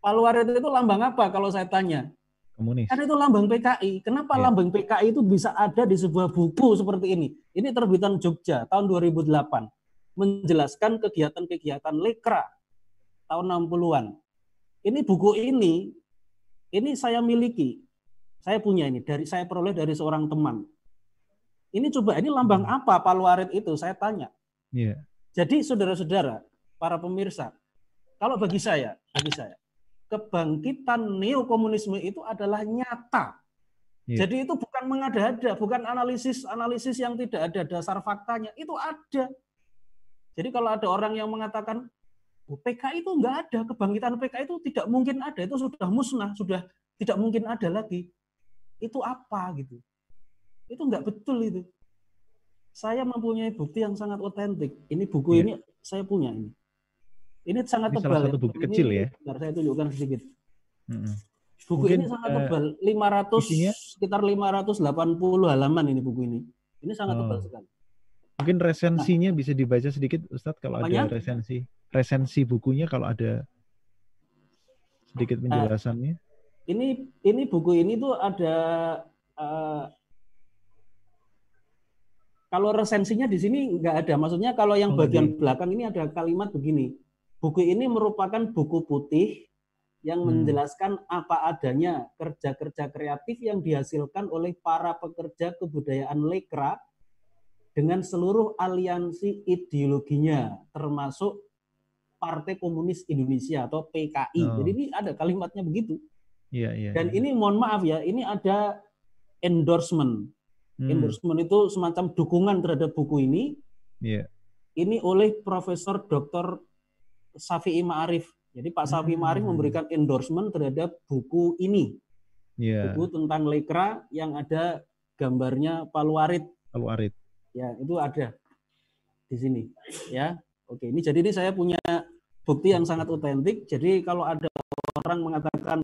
Palu arit itu lambang apa kalau saya tanya? Komunis. Kan itu lambang PKI. Kenapa ya. lambang PKI itu bisa ada di sebuah buku seperti ini? Ini terbitan Jogja tahun 2008 menjelaskan kegiatan-kegiatan Lekra tahun 60-an ini buku ini, ini saya miliki. Saya punya ini, dari saya peroleh dari seorang teman. Ini coba, ini lambang hmm. apa paluarit itu? Saya tanya. Yeah. Jadi saudara-saudara, para pemirsa, kalau bagi saya, bagi saya, kebangkitan neokomunisme itu adalah nyata. Yeah. Jadi itu bukan mengada-ada, bukan analisis-analisis yang tidak ada dasar faktanya, itu ada. Jadi kalau ada orang yang mengatakan PKI itu enggak ada, kebangkitan PKI itu tidak mungkin ada, itu sudah musnah, sudah tidak mungkin ada lagi. Itu apa gitu? Itu enggak betul itu. Saya mempunyai bukti yang sangat otentik. Ini buku ya. ini saya punya ini. Ini sangat ini tebal. Salah satu buku ini, kecil ya. Bentar, saya tunjukkan sedikit. Hmm. Buku Mungkin, ini sangat tebal, 500 isinya? sekitar 580 halaman ini buku ini. Ini sangat oh. tebal sekali. Mungkin resensinya nah, bisa dibaca sedikit Ustadz kalau apanya? ada resensi. Resensi bukunya kalau ada sedikit nah, penjelasannya. Nah, ini ini buku ini tuh ada uh, kalau resensinya di sini nggak ada. Maksudnya kalau yang oh, bagian di... belakang ini ada kalimat begini. Buku ini merupakan buku putih yang hmm. menjelaskan apa adanya kerja-kerja kreatif yang dihasilkan oleh para pekerja kebudayaan lekra dengan seluruh aliansi ideologinya, termasuk Partai Komunis Indonesia atau PKI. Oh. Jadi ini ada kalimatnya begitu. Iya, iya. Dan iya. ini mohon maaf ya, ini ada endorsement. Hmm. Endorsement itu semacam dukungan terhadap buku ini. Iya. Ini oleh Profesor Dr. Safi Ma'arif. Jadi Pak Safi hmm. Ma'arif memberikan endorsement terhadap buku ini. Yeah. Buku tentang lekra yang ada gambarnya Paluarit. Paluarit ya itu ada di sini ya oke ini jadi ini saya punya bukti yang sangat otentik jadi kalau ada orang mengatakan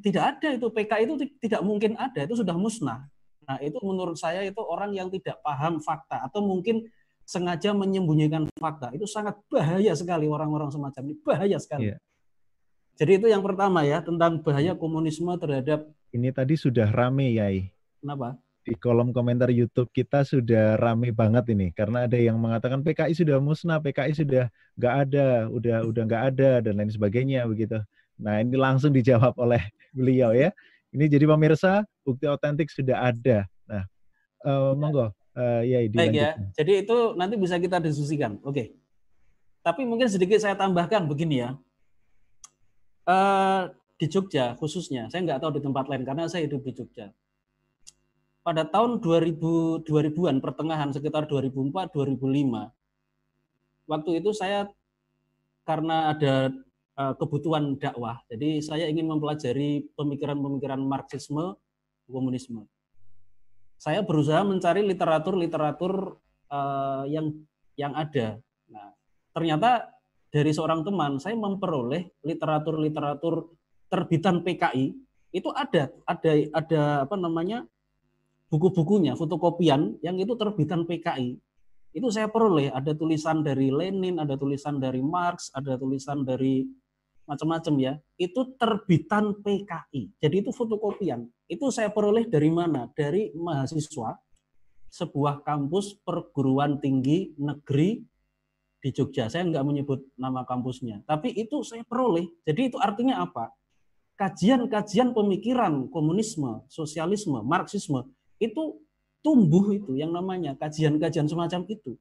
tidak ada itu PK itu tidak mungkin ada itu sudah musnah nah itu menurut saya itu orang yang tidak paham fakta atau mungkin sengaja menyembunyikan fakta itu sangat bahaya sekali orang-orang semacam ini bahaya sekali yeah. jadi itu yang pertama ya tentang bahaya komunisme terhadap ini tadi sudah rame Yai kenapa di kolom komentar YouTube kita sudah rame banget ini karena ada yang mengatakan PKI sudah musnah, PKI sudah nggak ada, udah udah nggak ada dan lain sebagainya begitu. Nah ini langsung dijawab oleh beliau ya. Ini jadi pemirsa bukti otentik sudah ada. Nah uh, monggo uh, ya Baik ya. Jadi itu nanti bisa kita diskusikan. Oke. Tapi mungkin sedikit saya tambahkan begini ya. Uh, di Jogja khususnya, saya nggak tahu di tempat lain karena saya hidup di Jogja pada tahun 2000 2000-an pertengahan sekitar 2004 2005 waktu itu saya karena ada uh, kebutuhan dakwah jadi saya ingin mempelajari pemikiran-pemikiran marxisme komunisme saya berusaha mencari literatur-literatur uh, yang yang ada nah ternyata dari seorang teman saya memperoleh literatur-literatur terbitan PKI itu ada ada ada apa namanya buku-bukunya, fotokopian yang itu terbitan PKI. Itu saya peroleh, ada tulisan dari Lenin, ada tulisan dari Marx, ada tulisan dari macam-macam ya. Itu terbitan PKI. Jadi itu fotokopian. Itu saya peroleh dari mana? Dari mahasiswa sebuah kampus perguruan tinggi negeri di Jogja. Saya nggak menyebut nama kampusnya, tapi itu saya peroleh. Jadi itu artinya apa? Kajian-kajian pemikiran komunisme, sosialisme, marxisme itu tumbuh itu yang namanya kajian-kajian semacam itu.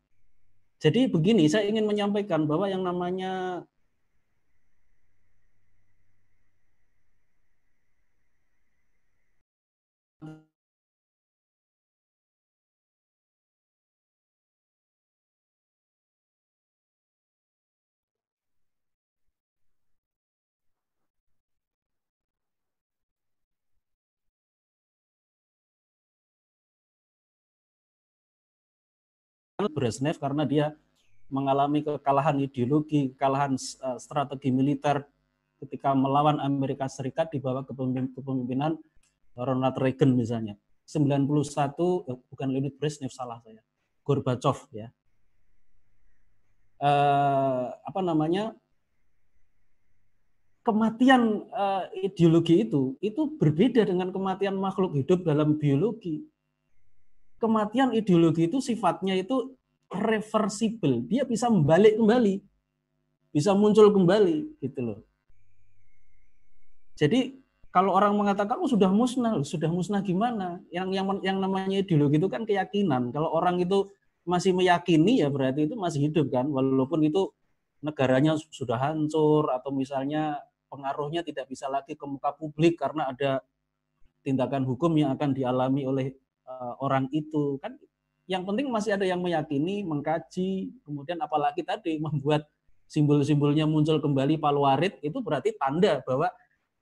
Jadi begini, saya ingin menyampaikan bahwa yang namanya Brezhnev karena dia mengalami kekalahan ideologi, kekalahan uh, strategi militer ketika melawan Amerika Serikat di bawah kepemimpinan Ronald Reagan misalnya. 91 eh, bukan Leonid Brezhnev salah saya. Gorbachev ya. Uh, apa namanya? Kematian uh, ideologi itu itu berbeda dengan kematian makhluk hidup dalam biologi. Kematian ideologi itu sifatnya itu reversible. Dia bisa membalik kembali. Bisa muncul kembali gitu loh. Jadi kalau orang mengatakan oh sudah musnah, sudah musnah gimana? Yang yang yang namanya ideologi itu kan keyakinan. Kalau orang itu masih meyakini ya berarti itu masih hidup kan, walaupun itu negaranya sudah hancur atau misalnya pengaruhnya tidak bisa lagi ke muka publik karena ada tindakan hukum yang akan dialami oleh uh, orang itu kan yang penting masih ada yang meyakini mengkaji kemudian apalagi tadi membuat simbol-simbolnya muncul kembali paluarit itu berarti tanda bahwa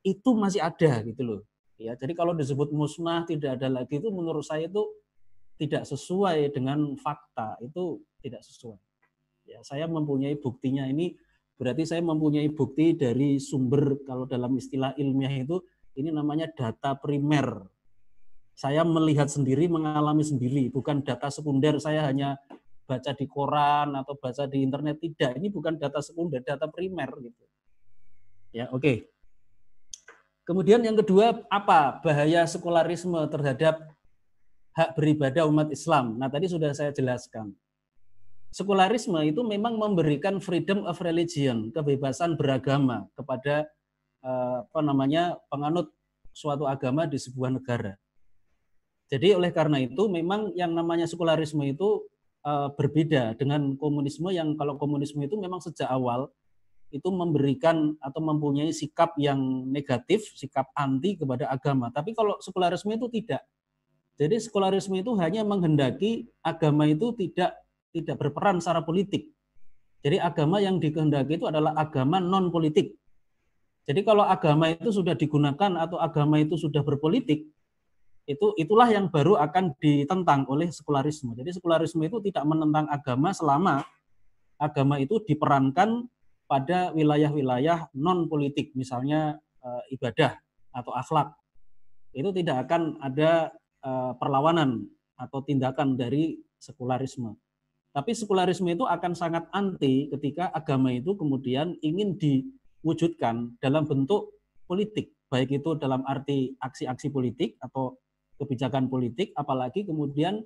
itu masih ada gitu loh. Ya, jadi kalau disebut musnah tidak ada lagi itu menurut saya itu tidak sesuai dengan fakta, itu tidak sesuai. Ya, saya mempunyai buktinya ini berarti saya mempunyai bukti dari sumber kalau dalam istilah ilmiah itu ini namanya data primer. Saya melihat sendiri, mengalami sendiri, bukan data sekunder. Saya hanya baca di koran atau baca di internet tidak. Ini bukan data sekunder, data primer gitu. Ya, oke. Okay. Kemudian yang kedua, apa bahaya sekularisme terhadap hak beribadah umat Islam? Nah, tadi sudah saya jelaskan. Sekularisme itu memang memberikan freedom of religion, kebebasan beragama kepada eh, apa namanya penganut suatu agama di sebuah negara. Jadi oleh karena itu memang yang namanya sekularisme itu eh, berbeda dengan komunisme yang kalau komunisme itu memang sejak awal itu memberikan atau mempunyai sikap yang negatif, sikap anti kepada agama. Tapi kalau sekularisme itu tidak. Jadi sekularisme itu hanya menghendaki agama itu tidak tidak berperan secara politik. Jadi agama yang dikehendaki itu adalah agama non politik. Jadi kalau agama itu sudah digunakan atau agama itu sudah berpolitik, itu itulah yang baru akan ditentang oleh sekularisme. Jadi sekularisme itu tidak menentang agama selama agama itu diperankan pada wilayah-wilayah non politik, misalnya e, ibadah atau akhlak. Itu tidak akan ada e, perlawanan atau tindakan dari sekularisme. Tapi sekularisme itu akan sangat anti ketika agama itu kemudian ingin diwujudkan dalam bentuk politik, baik itu dalam arti aksi-aksi politik atau kebijakan politik, apalagi kemudian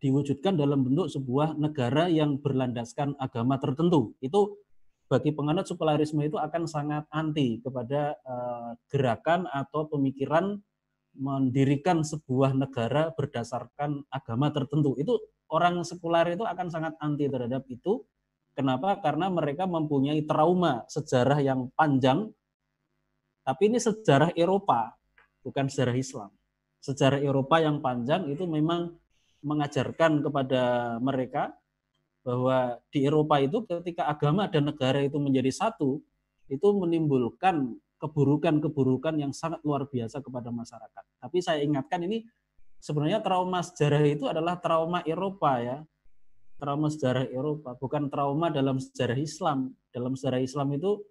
diwujudkan dalam bentuk sebuah negara yang berlandaskan agama tertentu. Itu bagi penganut sekularisme itu akan sangat anti kepada uh, gerakan atau pemikiran mendirikan sebuah negara berdasarkan agama tertentu. Itu orang sekular itu akan sangat anti terhadap itu. Kenapa? Karena mereka mempunyai trauma sejarah yang panjang. Tapi ini sejarah Eropa, bukan sejarah Islam. Sejarah Eropa yang panjang itu memang mengajarkan kepada mereka bahwa di Eropa itu ketika agama dan negara itu menjadi satu, itu menimbulkan keburukan-keburukan yang sangat luar biasa kepada masyarakat. Tapi saya ingatkan ini sebenarnya trauma sejarah itu adalah trauma Eropa ya. Trauma sejarah Eropa, bukan trauma dalam sejarah Islam. Dalam sejarah Islam itu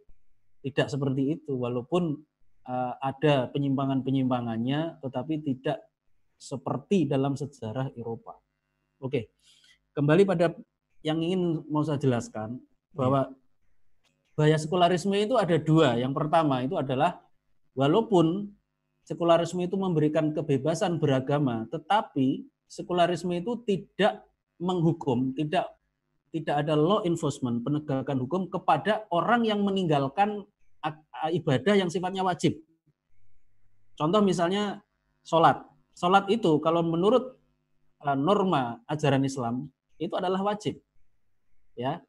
tidak seperti itu, walaupun uh, ada penyimpangan-penyimpangannya, tetapi tidak seperti dalam sejarah Eropa. Oke, kembali pada yang ingin mau saya jelaskan bahwa bahaya sekularisme itu ada dua. Yang pertama itu adalah walaupun sekularisme itu memberikan kebebasan beragama, tetapi sekularisme itu tidak menghukum, tidak tidak ada law enforcement, penegakan hukum kepada orang yang meninggalkan ibadah yang sifatnya wajib. Contoh misalnya sholat. Sholat itu kalau menurut uh, norma ajaran Islam itu adalah wajib ya.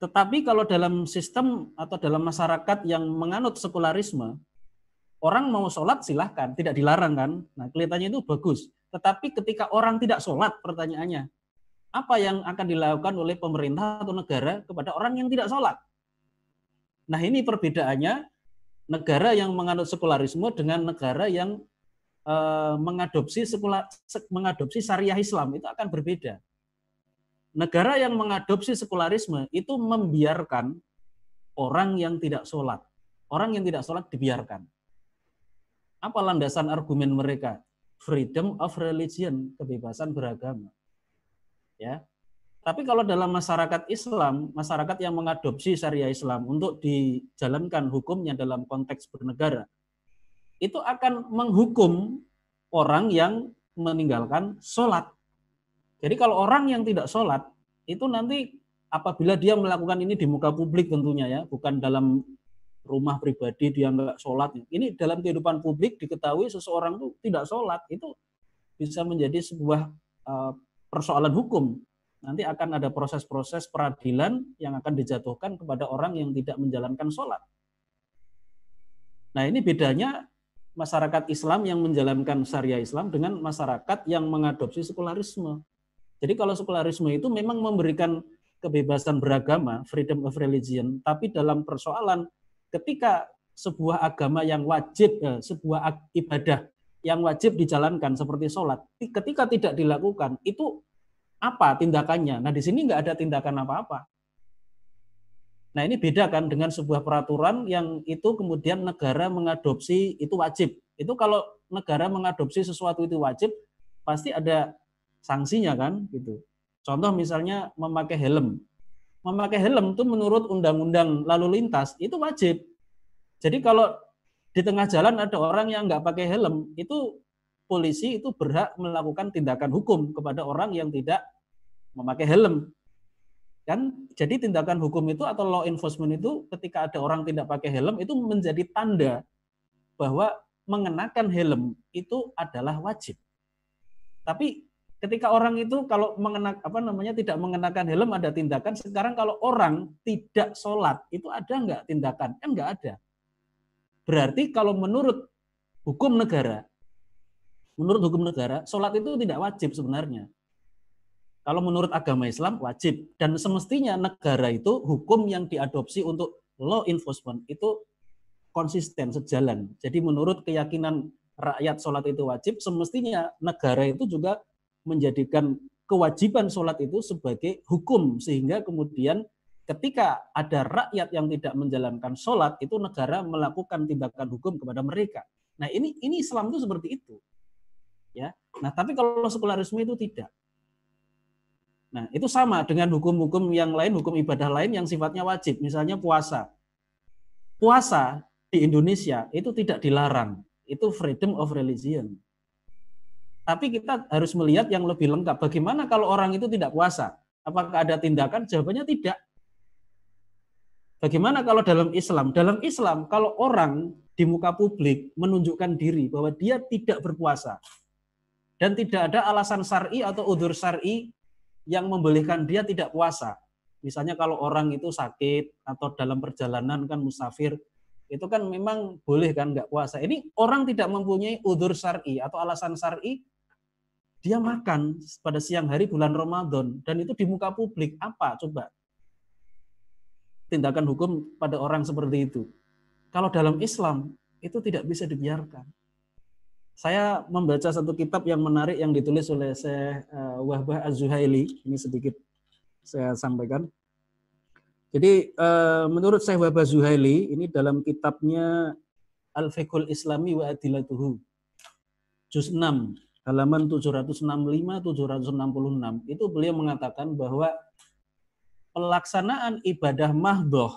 Tetapi kalau dalam sistem atau dalam masyarakat yang menganut sekularisme, orang mau sholat silahkan, tidak dilarang kan. Nah kelihatannya itu bagus. Tetapi ketika orang tidak sholat, pertanyaannya, apa yang akan dilakukan oleh pemerintah atau negara kepada orang yang tidak sholat? Nah ini perbedaannya negara yang menganut sekularisme dengan negara yang eh, mengadopsi sekular, mengadopsi syariah Islam itu akan berbeda. negara yang mengadopsi sekularisme itu membiarkan orang yang tidak sholat. Orang yang tidak sholat dibiarkan. Apa landasan argumen mereka? Freedom of religion, kebebasan beragama. Ya, tapi kalau dalam masyarakat Islam, masyarakat yang mengadopsi syariah Islam untuk dijalankan hukumnya dalam konteks bernegara, itu akan menghukum orang yang meninggalkan sholat. Jadi kalau orang yang tidak sholat, itu nanti apabila dia melakukan ini di muka publik tentunya ya, bukan dalam rumah pribadi dia nggak sholat. Ini dalam kehidupan publik diketahui seseorang itu tidak sholat, itu bisa menjadi sebuah uh, persoalan hukum nanti akan ada proses-proses peradilan yang akan dijatuhkan kepada orang yang tidak menjalankan sholat. Nah ini bedanya masyarakat Islam yang menjalankan syariah Islam dengan masyarakat yang mengadopsi sekularisme. Jadi kalau sekularisme itu memang memberikan kebebasan beragama, freedom of religion, tapi dalam persoalan ketika sebuah agama yang wajib, eh, sebuah ibadah yang wajib dijalankan seperti sholat, ketika tidak dilakukan, itu apa tindakannya. Nah di sini nggak ada tindakan apa-apa. Nah ini beda kan dengan sebuah peraturan yang itu kemudian negara mengadopsi itu wajib. Itu kalau negara mengadopsi sesuatu itu wajib, pasti ada sanksinya kan gitu. Contoh misalnya memakai helm. Memakai helm itu menurut undang-undang lalu lintas itu wajib. Jadi kalau di tengah jalan ada orang yang nggak pakai helm, itu polisi itu berhak melakukan tindakan hukum kepada orang yang tidak memakai helm. Kan jadi tindakan hukum itu atau law enforcement itu ketika ada orang tidak pakai helm itu menjadi tanda bahwa mengenakan helm itu adalah wajib. Tapi ketika orang itu kalau mengenak apa namanya tidak mengenakan helm ada tindakan. Sekarang kalau orang tidak sholat itu ada nggak tindakan? Kan nggak ada. Berarti kalau menurut hukum negara menurut hukum negara, sholat itu tidak wajib sebenarnya. Kalau menurut agama Islam wajib dan semestinya negara itu hukum yang diadopsi untuk law enforcement itu konsisten sejalan. Jadi menurut keyakinan rakyat sholat itu wajib, semestinya negara itu juga menjadikan kewajiban sholat itu sebagai hukum sehingga kemudian ketika ada rakyat yang tidak menjalankan sholat itu negara melakukan tindakan hukum kepada mereka. Nah ini ini Islam itu seperti itu ya. Nah, tapi kalau sekularisme itu tidak. Nah, itu sama dengan hukum-hukum yang lain, hukum ibadah lain yang sifatnya wajib, misalnya puasa. Puasa di Indonesia itu tidak dilarang, itu freedom of religion. Tapi kita harus melihat yang lebih lengkap. Bagaimana kalau orang itu tidak puasa? Apakah ada tindakan? Jawabannya tidak. Bagaimana kalau dalam Islam? Dalam Islam, kalau orang di muka publik menunjukkan diri bahwa dia tidak berpuasa, dan tidak ada alasan syar'i atau udur syar'i yang membolehkan dia tidak puasa. Misalnya kalau orang itu sakit atau dalam perjalanan kan musafir, itu kan memang boleh kan nggak puasa. Ini orang tidak mempunyai udur syar'i atau alasan syar'i, dia makan pada siang hari bulan Ramadan dan itu di muka publik. Apa coba? Tindakan hukum pada orang seperti itu. Kalau dalam Islam itu tidak bisa dibiarkan saya membaca satu kitab yang menarik yang ditulis oleh Syekh uh, Wahbah Az-Zuhaili. Ini sedikit saya sampaikan. Jadi uh, menurut Syekh Wahbah Zuhaili ini dalam kitabnya Al-Fiqhul Islami wa Adilatuhu. Juz 6 halaman 765 766 itu beliau mengatakan bahwa pelaksanaan ibadah mahdoh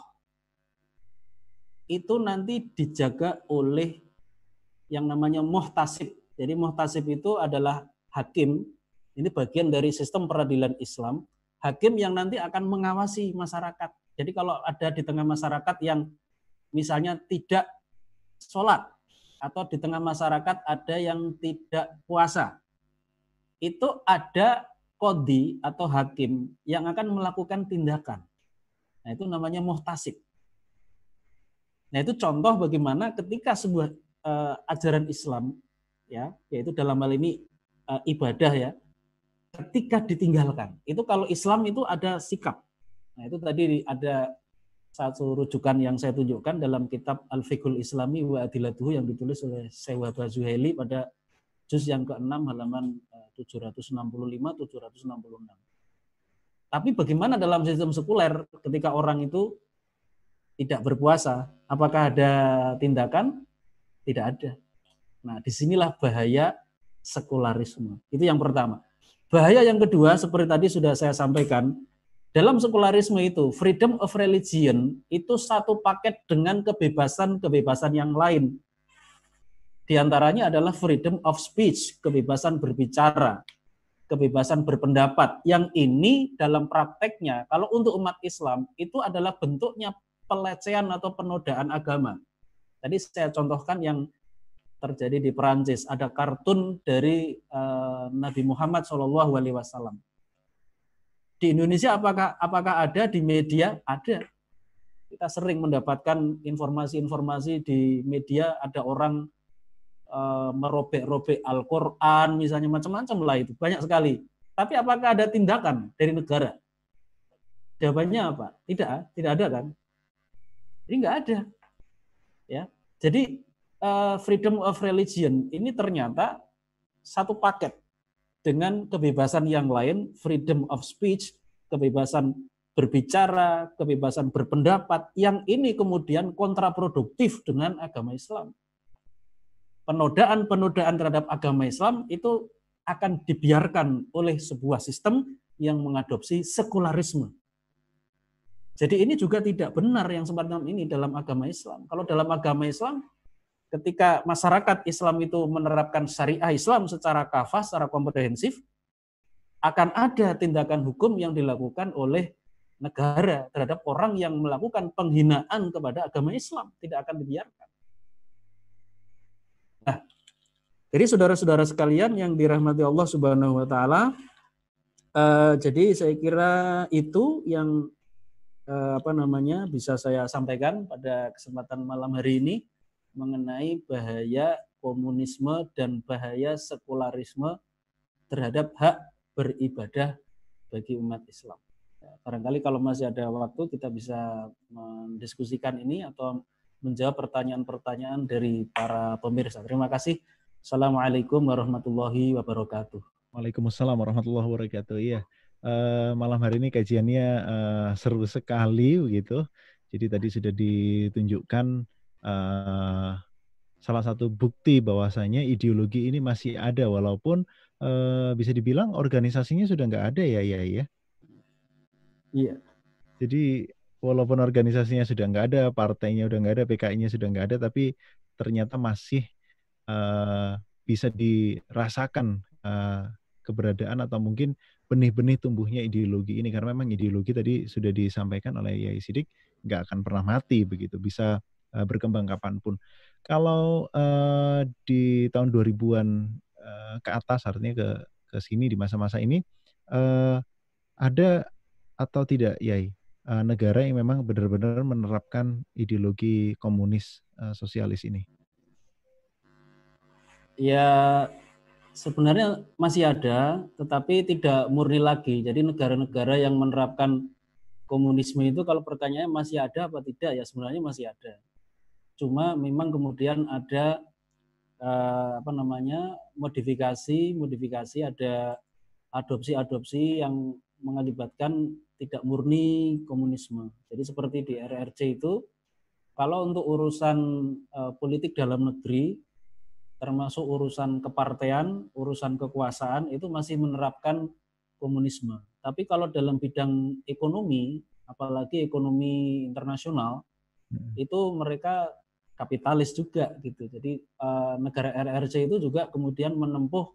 itu nanti dijaga oleh yang namanya muhtasib. Jadi muhtasib itu adalah hakim, ini bagian dari sistem peradilan Islam, hakim yang nanti akan mengawasi masyarakat. Jadi kalau ada di tengah masyarakat yang misalnya tidak sholat, atau di tengah masyarakat ada yang tidak puasa, itu ada kodi atau hakim yang akan melakukan tindakan. Nah itu namanya muhtasib. Nah itu contoh bagaimana ketika sebuah uh, ajaran Islam ya yaitu dalam hal ini uh, ibadah ya ketika ditinggalkan itu kalau Islam itu ada sikap nah itu tadi ada satu rujukan yang saya tunjukkan dalam kitab Al-Fiqhul Islami wa Adilatuhu yang ditulis oleh Syekh Wahbah Zuhaili pada juz yang ke-6 halaman 765 eh, 766. Tapi bagaimana dalam sistem sekuler ketika orang itu tidak berpuasa? Apakah ada tindakan? Tidak ada. Nah, di sinilah bahaya sekularisme. Itu yang pertama. Bahaya yang kedua, seperti tadi sudah saya sampaikan, dalam sekularisme itu, freedom of religion itu satu paket dengan kebebasan-kebebasan yang lain. Di antaranya adalah freedom of speech, kebebasan berbicara kebebasan berpendapat. Yang ini dalam prakteknya, kalau untuk umat Islam, itu adalah bentuknya pelecehan atau penodaan agama. Tadi saya contohkan yang terjadi di Perancis. Ada kartun dari uh, Nabi Muhammad SAW. Di Indonesia apakah apakah ada di media? Ada. Kita sering mendapatkan informasi-informasi di media ada orang Eh, merobek-robek Al-Quran, misalnya macam-macam lah itu, banyak sekali. Tapi apakah ada tindakan dari negara? Jawabannya apa? Tidak, tidak ada kan? Jadi nggak ada. Jadi uh, freedom of religion ini ternyata satu paket dengan kebebasan yang lain, freedom of speech, kebebasan berbicara, kebebasan berpendapat, yang ini kemudian kontraproduktif dengan agama Islam penodaan-penodaan terhadap agama Islam itu akan dibiarkan oleh sebuah sistem yang mengadopsi sekularisme. Jadi ini juga tidak benar yang semacam ini dalam agama Islam. Kalau dalam agama Islam, ketika masyarakat Islam itu menerapkan syariah Islam secara kafah, secara komprehensif, akan ada tindakan hukum yang dilakukan oleh negara terhadap orang yang melakukan penghinaan kepada agama Islam. Tidak akan dibiarkan. Nah, jadi saudara-saudara sekalian yang dirahmati Allah Subhanahu wa taala, uh, jadi saya kira itu yang apa namanya bisa saya sampaikan pada kesempatan malam hari ini mengenai bahaya komunisme dan bahaya sekularisme terhadap hak beribadah bagi umat Islam. Ya, barangkali kalau masih ada waktu kita bisa mendiskusikan ini atau menjawab pertanyaan-pertanyaan dari para pemirsa. Terima kasih. Assalamualaikum warahmatullahi wabarakatuh. Waalaikumsalam warahmatullahi wabarakatuh. Iya, uh, malam hari ini kajiannya uh, seru sekali begitu. Jadi tadi sudah ditunjukkan uh, salah satu bukti bahwasanya ideologi ini masih ada walaupun uh, bisa dibilang organisasinya sudah nggak ada ya ya ya. Iya. Jadi walaupun organisasinya sudah nggak ada, partainya udah nggak ada, PKI-nya sudah nggak ada, tapi ternyata masih uh, bisa dirasakan uh, keberadaan atau mungkin benih-benih tumbuhnya ideologi ini karena memang ideologi tadi sudah disampaikan oleh Yai Sidik nggak akan pernah mati begitu bisa uh, berkembang kapan pun. Kalau uh, di tahun 2000-an uh, ke atas artinya ke ke sini di masa-masa ini uh, ada atau tidak Yai uh, negara yang memang benar-benar menerapkan ideologi komunis uh, sosialis ini? Ya sebenarnya masih ada, tetapi tidak murni lagi. Jadi negara-negara yang menerapkan komunisme itu kalau pertanyaannya masih ada apa tidak ya sebenarnya masih ada. Cuma memang kemudian ada uh, apa namanya modifikasi, modifikasi ada adopsi-adopsi yang mengakibatkan tidak murni komunisme. Jadi seperti di RRC itu, kalau untuk urusan uh, politik dalam negeri, termasuk urusan kepartean, urusan kekuasaan, itu masih menerapkan komunisme. Tapi kalau dalam bidang ekonomi, apalagi ekonomi internasional, hmm. itu mereka kapitalis juga gitu. Jadi uh, negara RRC itu juga kemudian menempuh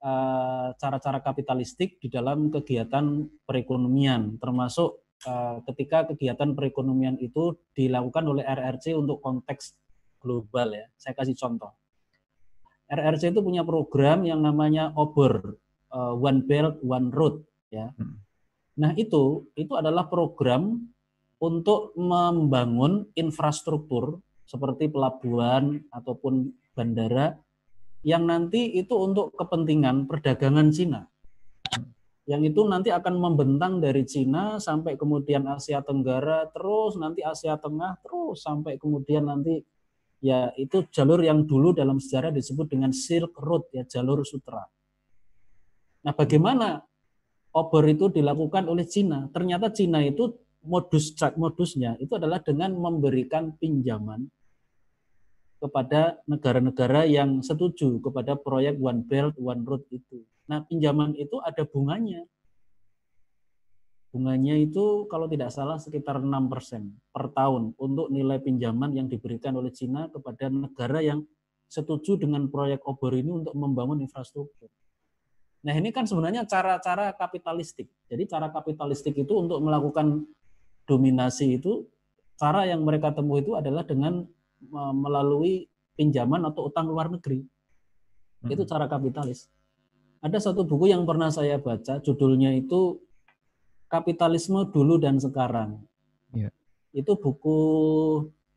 Eh, cara-cara kapitalistik di dalam kegiatan perekonomian, termasuk uh, ketika kegiatan perekonomian itu dilakukan oleh RRC untuk konteks global ya. Saya kasih contoh. RRC itu punya program yang namanya OBOR, uh, One Belt One Road ya. Hmm. Nah, itu itu adalah program untuk membangun infrastruktur seperti pelabuhan ataupun bandara yang nanti itu untuk kepentingan perdagangan Cina. Yang itu nanti akan membentang dari Cina sampai kemudian Asia Tenggara, terus nanti Asia Tengah, terus sampai kemudian nanti ya itu jalur yang dulu dalam sejarah disebut dengan Silk Road ya jalur sutra. Nah, bagaimana obor itu dilakukan oleh Cina. Ternyata Cina itu modus modusnya itu adalah dengan memberikan pinjaman kepada negara-negara yang setuju kepada proyek One Belt One Road itu. Nah, pinjaman itu ada bunganya. Bunganya itu kalau tidak salah sekitar 6% per tahun untuk nilai pinjaman yang diberikan oleh Cina kepada negara yang setuju dengan proyek obor ini untuk membangun infrastruktur. Nah, ini kan sebenarnya cara-cara kapitalistik. Jadi cara kapitalistik itu untuk melakukan dominasi itu cara yang mereka temui itu adalah dengan melalui pinjaman atau utang luar negeri. Itu cara kapitalis. Ada satu buku yang pernah saya baca, judulnya itu Kapitalisme Dulu dan Sekarang. Ya. Itu buku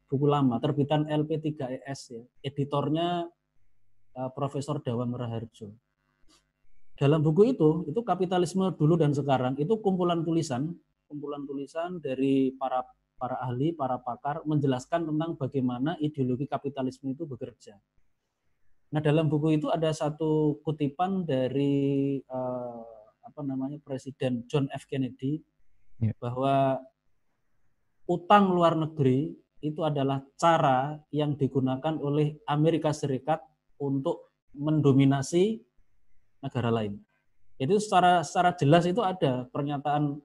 buku lama, terbitan LP3ES ya. Editornya uh, Profesor Dawang Raharjo. Dalam buku itu, itu kapitalisme dulu dan sekarang, itu kumpulan tulisan, kumpulan tulisan dari para para ahli, para pakar menjelaskan tentang bagaimana ideologi kapitalisme itu bekerja. Nah, dalam buku itu ada satu kutipan dari uh, apa namanya Presiden John F Kennedy ya. bahwa utang luar negeri itu adalah cara yang digunakan oleh Amerika Serikat untuk mendominasi negara lain. Itu secara secara jelas itu ada pernyataan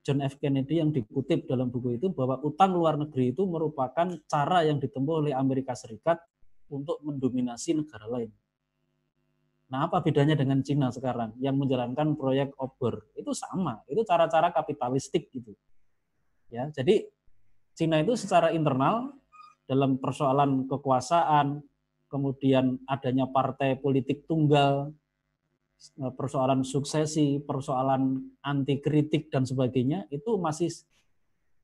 John F. Kennedy yang dikutip dalam buku itu bahwa utang luar negeri itu merupakan cara yang ditempuh oleh Amerika Serikat untuk mendominasi negara lain. Nah, apa bedanya dengan Cina sekarang yang menjalankan proyek obor? Itu sama, itu cara-cara kapitalistik gitu. Ya, jadi Cina itu secara internal dalam persoalan kekuasaan, kemudian adanya partai politik tunggal, Eh, persoalan suksesi, persoalan anti kritik dan sebagainya itu masih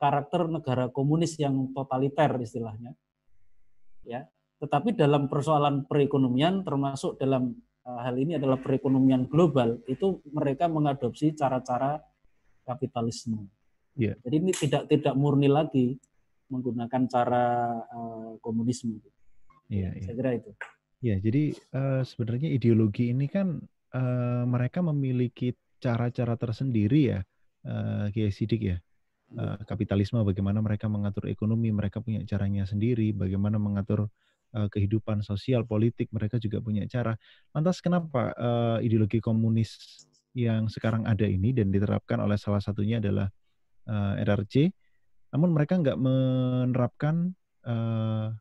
karakter negara komunis yang totaliter istilahnya. Ya. Tetapi dalam persoalan perekonomian termasuk dalam hal ini adalah perekonomian global itu mereka mengadopsi cara-cara kapitalisme. Yeah. Jadi ini tidak tidak murni lagi menggunakan cara uh, komunisme. Iya, yeah, Saya kira itu. Ya, jadi uh, sebenarnya ideologi ini kan uh, mereka memiliki cara-cara tersendiri ya, uh, Kiai Sidik ya. Uh, kapitalisme bagaimana mereka mengatur ekonomi, mereka punya caranya sendiri, bagaimana mengatur uh, kehidupan sosial, politik, mereka juga punya cara. Lantas kenapa uh, ideologi komunis yang sekarang ada ini dan diterapkan oleh salah satunya adalah uh, RRC, namun mereka nggak menerapkan uh,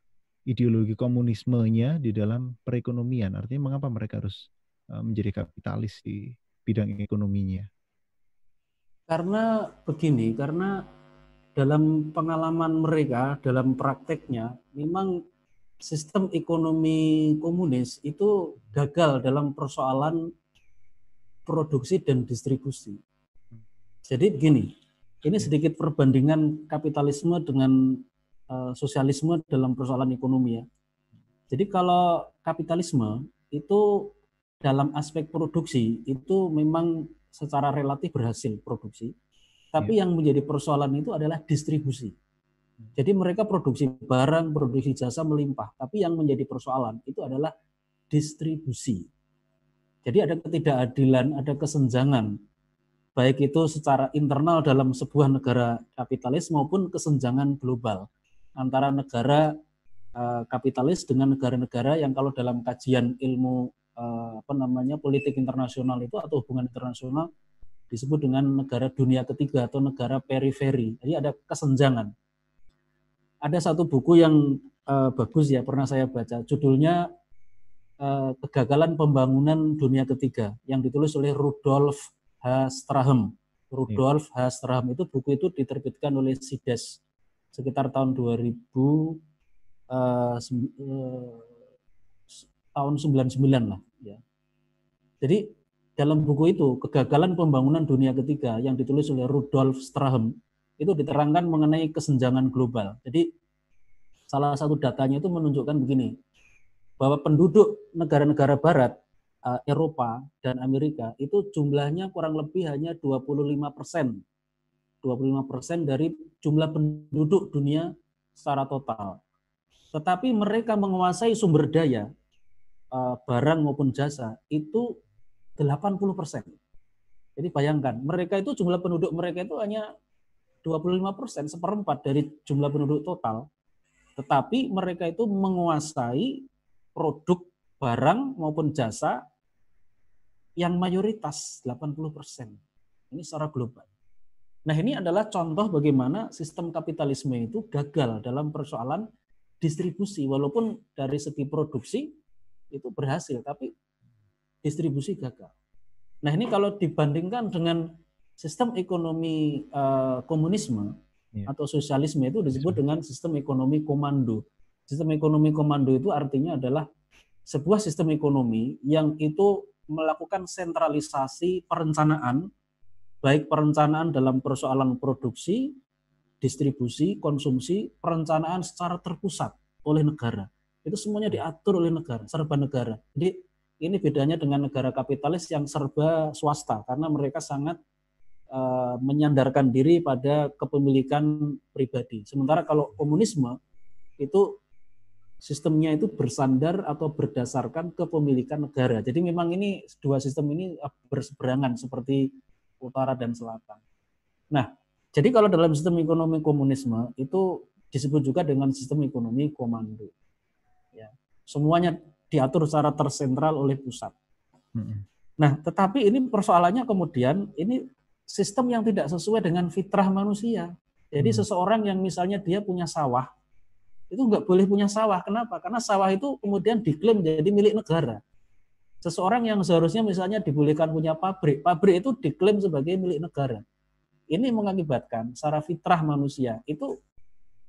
ideologi komunismenya di dalam perekonomian. Artinya mengapa mereka harus Eh, menjadi kapitalis di bidang ekonominya? Karena begini, karena dalam pengalaman mereka, dalam prakteknya, memang sistem ekonomi komunis itu gagal dalam persoalan produksi dan distribusi. Jadi begini, ini sedikit perbandingan kapitalisme dengan uh, sosialisme dalam persoalan ekonomi ya. Jadi kalau kapitalisme itu dalam aspek produksi itu memang secara relatif berhasil produksi. Tapi ya. yang menjadi persoalan itu adalah distribusi. Jadi mereka produksi barang, produksi jasa melimpah. Tapi yang menjadi persoalan itu adalah distribusi. Jadi ada ketidakadilan, ada kesenjangan. Baik itu secara internal dalam sebuah negara kapitalis maupun kesenjangan global antara negara eh, kapitalis dengan negara-negara yang kalau dalam kajian ilmu Eh, apa namanya politik internasional itu atau hubungan internasional disebut dengan negara dunia ketiga atau negara periferi. Jadi ada kesenjangan. Ada satu buku yang uh, bagus ya pernah saya baca. Judulnya uh, Kegagalan Pembangunan Dunia Ketiga yang ditulis oleh Rudolf H. Strahem. Rudolf H. Strahem itu buku itu diterbitkan oleh Sides sekitar tahun 2000 uh, tahun 99 lah ya. Jadi dalam buku itu kegagalan pembangunan dunia ketiga yang ditulis oleh Rudolf Strahem itu diterangkan mengenai kesenjangan global. Jadi salah satu datanya itu menunjukkan begini bahwa penduduk negara-negara barat eh, Eropa dan Amerika itu jumlahnya kurang lebih hanya 25 persen. 25 persen dari jumlah penduduk dunia secara total. Tetapi mereka menguasai sumber daya Eh, barang maupun jasa itu 80 persen. Jadi bayangkan, mereka itu jumlah penduduk mereka itu hanya 25 persen, seperempat dari jumlah penduduk total. Tetapi mereka itu menguasai produk barang maupun jasa yang mayoritas 80 persen. Ini secara global. Nah ini adalah contoh bagaimana sistem kapitalisme itu gagal dalam persoalan distribusi. Walaupun dari segi produksi itu berhasil, tapi distribusi gagal. Nah ini kalau dibandingkan dengan sistem ekonomi uh, komunisme ya. atau sosialisme itu disebut dengan sistem ekonomi komando. Sistem ekonomi komando itu artinya adalah sebuah sistem ekonomi yang itu melakukan sentralisasi perencanaan, baik perencanaan dalam persoalan produksi, distribusi, konsumsi, perencanaan secara terpusat oleh negara. Itu semuanya diatur oleh negara, serba negara. Jadi ini bedanya dengan negara kapitalis yang serba swasta karena mereka sangat uh, menyandarkan diri pada kepemilikan pribadi. Sementara kalau komunisme itu sistemnya itu bersandar atau berdasarkan kepemilikan negara. Jadi memang ini dua sistem ini berseberangan seperti utara dan selatan. Nah, jadi kalau dalam sistem ekonomi komunisme itu disebut juga dengan sistem ekonomi komando. Ya, semuanya diatur secara tersentral oleh pusat. Nah, tetapi ini persoalannya kemudian ini sistem yang tidak sesuai dengan fitrah manusia. Jadi hmm. seseorang yang misalnya dia punya sawah, itu nggak boleh punya sawah. Kenapa? Karena sawah itu kemudian diklaim jadi milik negara. Seseorang yang seharusnya misalnya dibolehkan punya pabrik, pabrik itu diklaim sebagai milik negara. Ini mengakibatkan secara fitrah manusia itu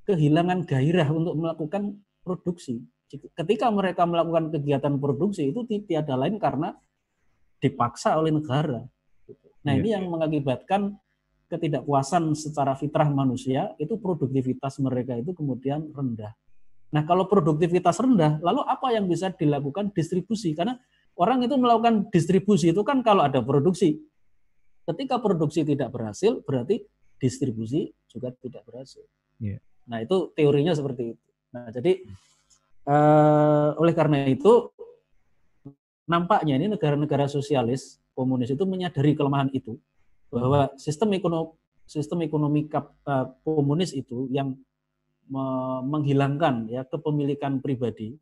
kehilangan gairah untuk melakukan produksi. Ketika mereka melakukan kegiatan produksi itu tiada lain karena dipaksa oleh negara. Nah iya. ini yang mengakibatkan ketidakpuasan secara fitrah manusia itu produktivitas mereka itu kemudian rendah. Nah, kalau produktivitas rendah, lalu apa yang bisa dilakukan distribusi? Karena orang itu melakukan distribusi itu kan kalau ada produksi. Ketika produksi tidak berhasil, berarti distribusi juga tidak berhasil. Yeah. Nah, itu teorinya seperti itu. Nah, jadi uh, oleh karena itu nampaknya ini negara-negara sosialis komunis itu menyadari kelemahan itu bahwa sistem ekonomi sistem ekonomi kap, uh, komunis itu yang me menghilangkan ya kepemilikan pribadi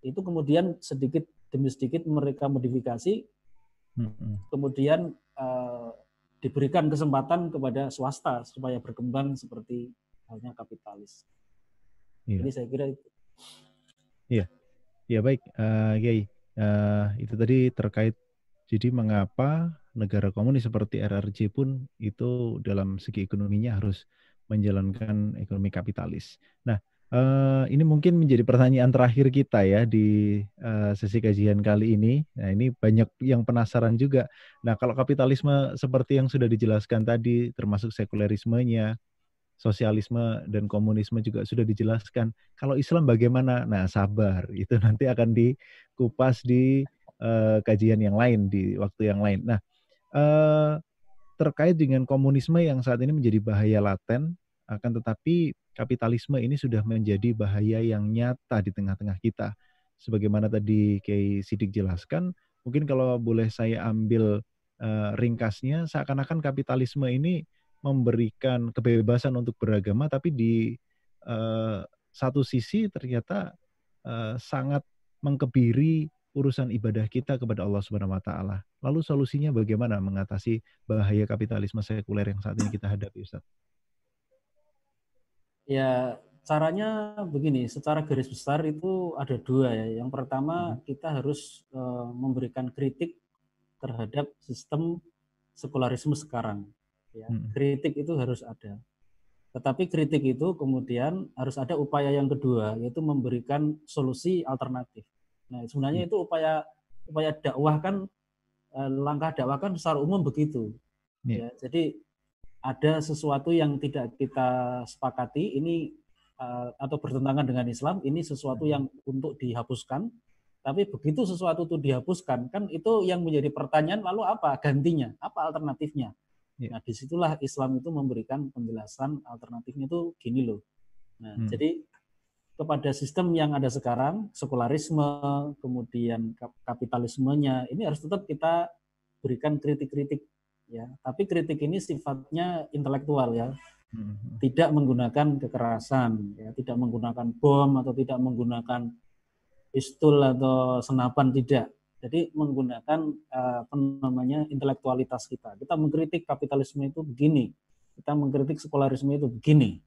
itu kemudian sedikit demi sedikit mereka modifikasi hmm. kemudian uh, diberikan kesempatan kepada swasta supaya berkembang seperti halnya kapitalis. Iya. Jadi saya kira itu. Iya, ya baik, uh, Yai. Uh, itu tadi terkait jadi mengapa negara komunis seperti RRC pun itu dalam segi ekonominya harus menjalankan ekonomi kapitalis. Nah, uh, ini mungkin menjadi pertanyaan terakhir kita ya di uh, sesi kajian kali ini. Nah, ini banyak yang penasaran juga. Nah, kalau kapitalisme seperti yang sudah dijelaskan tadi, termasuk sekulerismenya, sosialisme dan komunisme juga sudah dijelaskan. Kalau Islam bagaimana? Nah, sabar. Itu nanti akan dikupas di uh, kajian yang lain di waktu yang lain. Nah, uh, terkait dengan komunisme yang saat ini menjadi bahaya laten, akan tetapi kapitalisme ini sudah menjadi bahaya yang nyata di tengah-tengah kita. Sebagaimana tadi Kiai Sidik jelaskan, mungkin kalau boleh saya ambil uh, ringkasnya, seakan-akan kapitalisme ini memberikan kebebasan untuk beragama, tapi di uh, satu sisi ternyata uh, sangat mengkebiri urusan ibadah kita kepada Allah Subhanahu wa taala. Lalu solusinya bagaimana mengatasi bahaya kapitalisme sekuler yang saat ini kita hadapi, Ustaz? Ya, caranya begini, secara garis besar itu ada dua ya. Yang pertama, hmm. kita harus uh, memberikan kritik terhadap sistem sekularisme sekarang. Ya, hmm. kritik itu harus ada. Tetapi kritik itu kemudian harus ada upaya yang kedua, yaitu memberikan solusi alternatif. Nah, sebenarnya hmm. itu upaya upaya dakwah kan eh, langkah dakwah kan secara umum begitu. Yeah. Ya, jadi ada sesuatu yang tidak kita sepakati ini uh, atau bertentangan dengan Islam, ini sesuatu hmm. yang untuk dihapuskan. Tapi begitu sesuatu itu dihapuskan, kan itu yang menjadi pertanyaan lalu apa gantinya, apa alternatifnya? Yeah. Nah di situlah Islam itu memberikan penjelasan alternatifnya itu gini loh. Nah hmm. jadi kepada sistem yang ada sekarang, sekularisme, kemudian kapitalismenya, ini harus tetap kita berikan kritik-kritik ya. Tapi kritik ini sifatnya intelektual ya. Hmm. Tidak menggunakan kekerasan ya, tidak menggunakan bom atau tidak menggunakan pistol atau senapan tidak. Jadi menggunakan eh, apa namanya intelektualitas kita. Kita mengkritik kapitalisme itu begini, kita mengkritik sekularisme itu begini.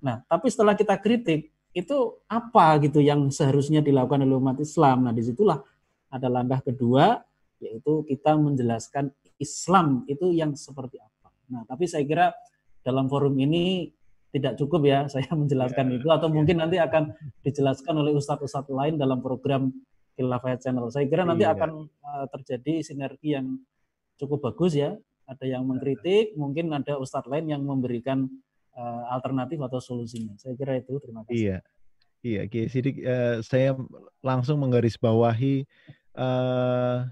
Nah, tapi setelah kita kritik, itu apa gitu yang seharusnya dilakukan oleh umat Islam. Nah, di situlah ada langkah kedua, yaitu kita menjelaskan Islam itu yang seperti apa. Nah, tapi saya kira dalam forum ini tidak cukup ya saya menjelaskan ya, itu atau ya. mungkin nanti akan dijelaskan oleh ustadz-ustadz lain dalam program Khilafah Channel. Saya kira nanti ya. akan uh, terjadi sinergi yang cukup bagus ya. Ada yang mengkritik, mungkin ada ustadz lain yang memberikan uh, alternatif atau solusinya. Saya kira itu. Terima kasih. Iya. Iya, Ki Sidik, uh, saya langsung menggarisbawahi uh,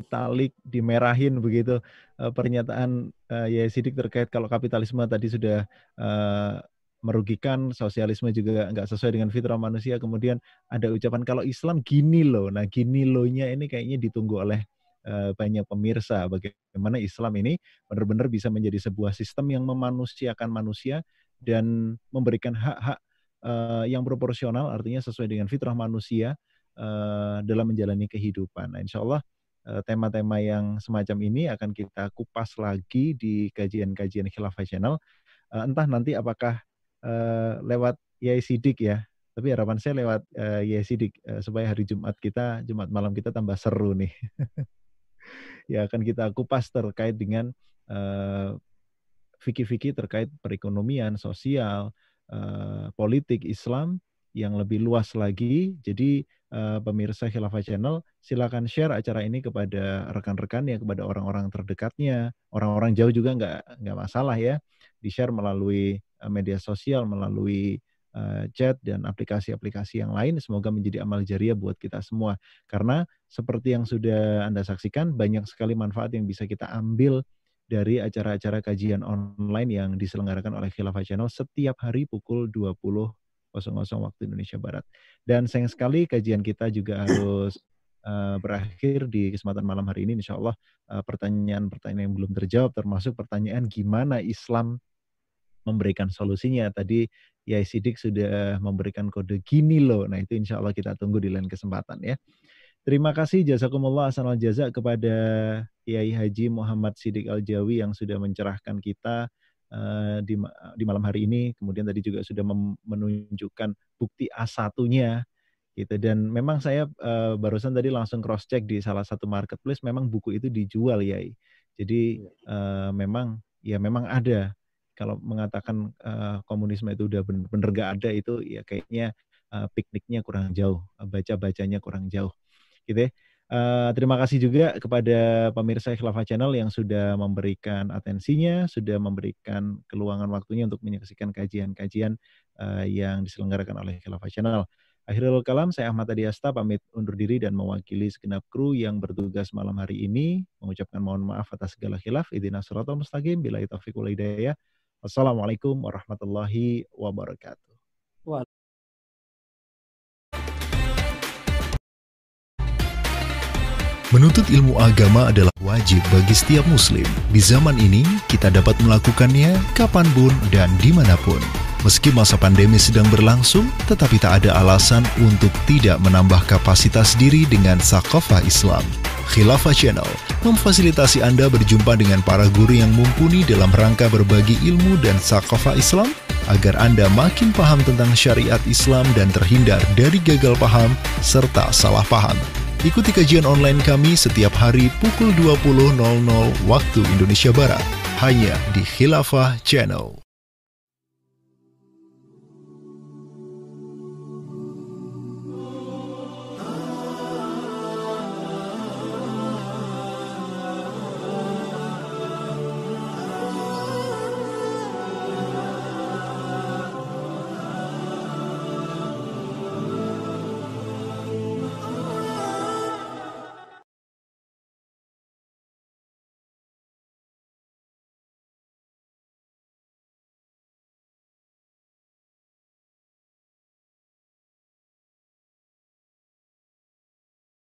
italik dimerahin begitu uh, pernyataan uh, ya Sidik terkait kalau kapitalisme tadi sudah uh, merugikan, sosialisme juga nggak sesuai dengan fitrah manusia. Kemudian ada ucapan kalau Islam gini loh. Nah gini loh-nya ini kayaknya ditunggu oleh uh, banyak pemirsa. Bagaimana Islam ini benar-benar bisa menjadi sebuah sistem yang memanusiakan manusia dan memberikan hak-hak uh, yang proporsional, artinya sesuai dengan fitrah manusia uh, dalam menjalani kehidupan. Nah, insya Allah Eh, tema-tema yang semacam ini akan kita kupas lagi di kajian-kajian Khilafah Channel. Eh, entah nanti apakah uh, lewat Yai Sidik ya, tapi harapan saya lewat uh, Yai Sidik uh, supaya hari Jumat kita, Jumat malam kita tambah seru nih. ya akan kita kupas terkait dengan fikih-fikih uh, terkait perekonomian, sosial, uh, politik Islam yang lebih luas lagi. Jadi uh, pemirsa Khilafah Channel, silakan share acara ini kepada rekan-rekannya, kepada orang-orang terdekatnya, orang-orang jauh juga nggak nggak masalah ya, di share melalui uh, media sosial, melalui uh, chat dan aplikasi-aplikasi yang lain. Semoga menjadi amal jariah buat kita semua. Karena seperti yang sudah anda saksikan, banyak sekali manfaat yang bisa kita ambil dari acara-acara kajian online yang diselenggarakan oleh Khilafah Channel setiap hari pukul 20 waktu Indonesia Barat. Dan sayang sekali kajian kita juga harus uh, berakhir di kesempatan malam hari ini. Insya Allah uh, pertanyaan-pertanyaan yang belum terjawab termasuk pertanyaan gimana Islam memberikan solusinya. Tadi Yai Sidik sudah memberikan kode gini loh. Nah itu insya Allah kita tunggu di lain kesempatan ya. Terima kasih jazakumullah asal jaza kepada Yai Haji Muhammad Sidik Al-Jawi yang sudah mencerahkan kita uh, di, di malam hari ini. Kemudian tadi juga sudah menunjukkan bukti A1-nya gitu. Dan memang saya uh, barusan tadi langsung cross check di salah satu marketplace memang buku itu dijual ya jadi uh, memang ya memang ada. Kalau mengatakan uh, komunisme itu udah bener-bener gak ada itu ya kayaknya uh, pikniknya kurang jauh baca bacanya kurang jauh gitu ya. Uh, terima kasih juga kepada pemirsa Khilafah Channel yang sudah memberikan atensinya, sudah memberikan keluangan waktunya untuk menyaksikan kajian-kajian uh, yang diselenggarakan oleh Khilafah Channel. Akhirul kalam, saya Ahmad Adiasta pamit undur diri dan mewakili segenap kru yang bertugas malam hari ini mengucapkan mohon maaf atas segala khilaf. Idina suratul mustaqim, bila taufiq wal hidayah. Wassalamualaikum warahmatullahi wabarakatuh. Menuntut ilmu agama adalah wajib bagi setiap muslim. Di zaman ini, kita dapat melakukannya kapan pun dan di mana pun. Meski masa pandemi sedang berlangsung, tetapi tak ada alasan untuk tidak menambah kapasitas diri dengan Sakofa Islam. Khilafah Channel memfasilitasi Anda berjumpa dengan para guru yang mumpuni dalam rangka berbagi ilmu dan Sakofa Islam agar Anda makin paham tentang syariat Islam dan terhindar dari gagal paham serta salah paham. Ikuti kajian online kami setiap hari pukul 20.00 waktu Indonesia Barat hanya di Khilafah Channel.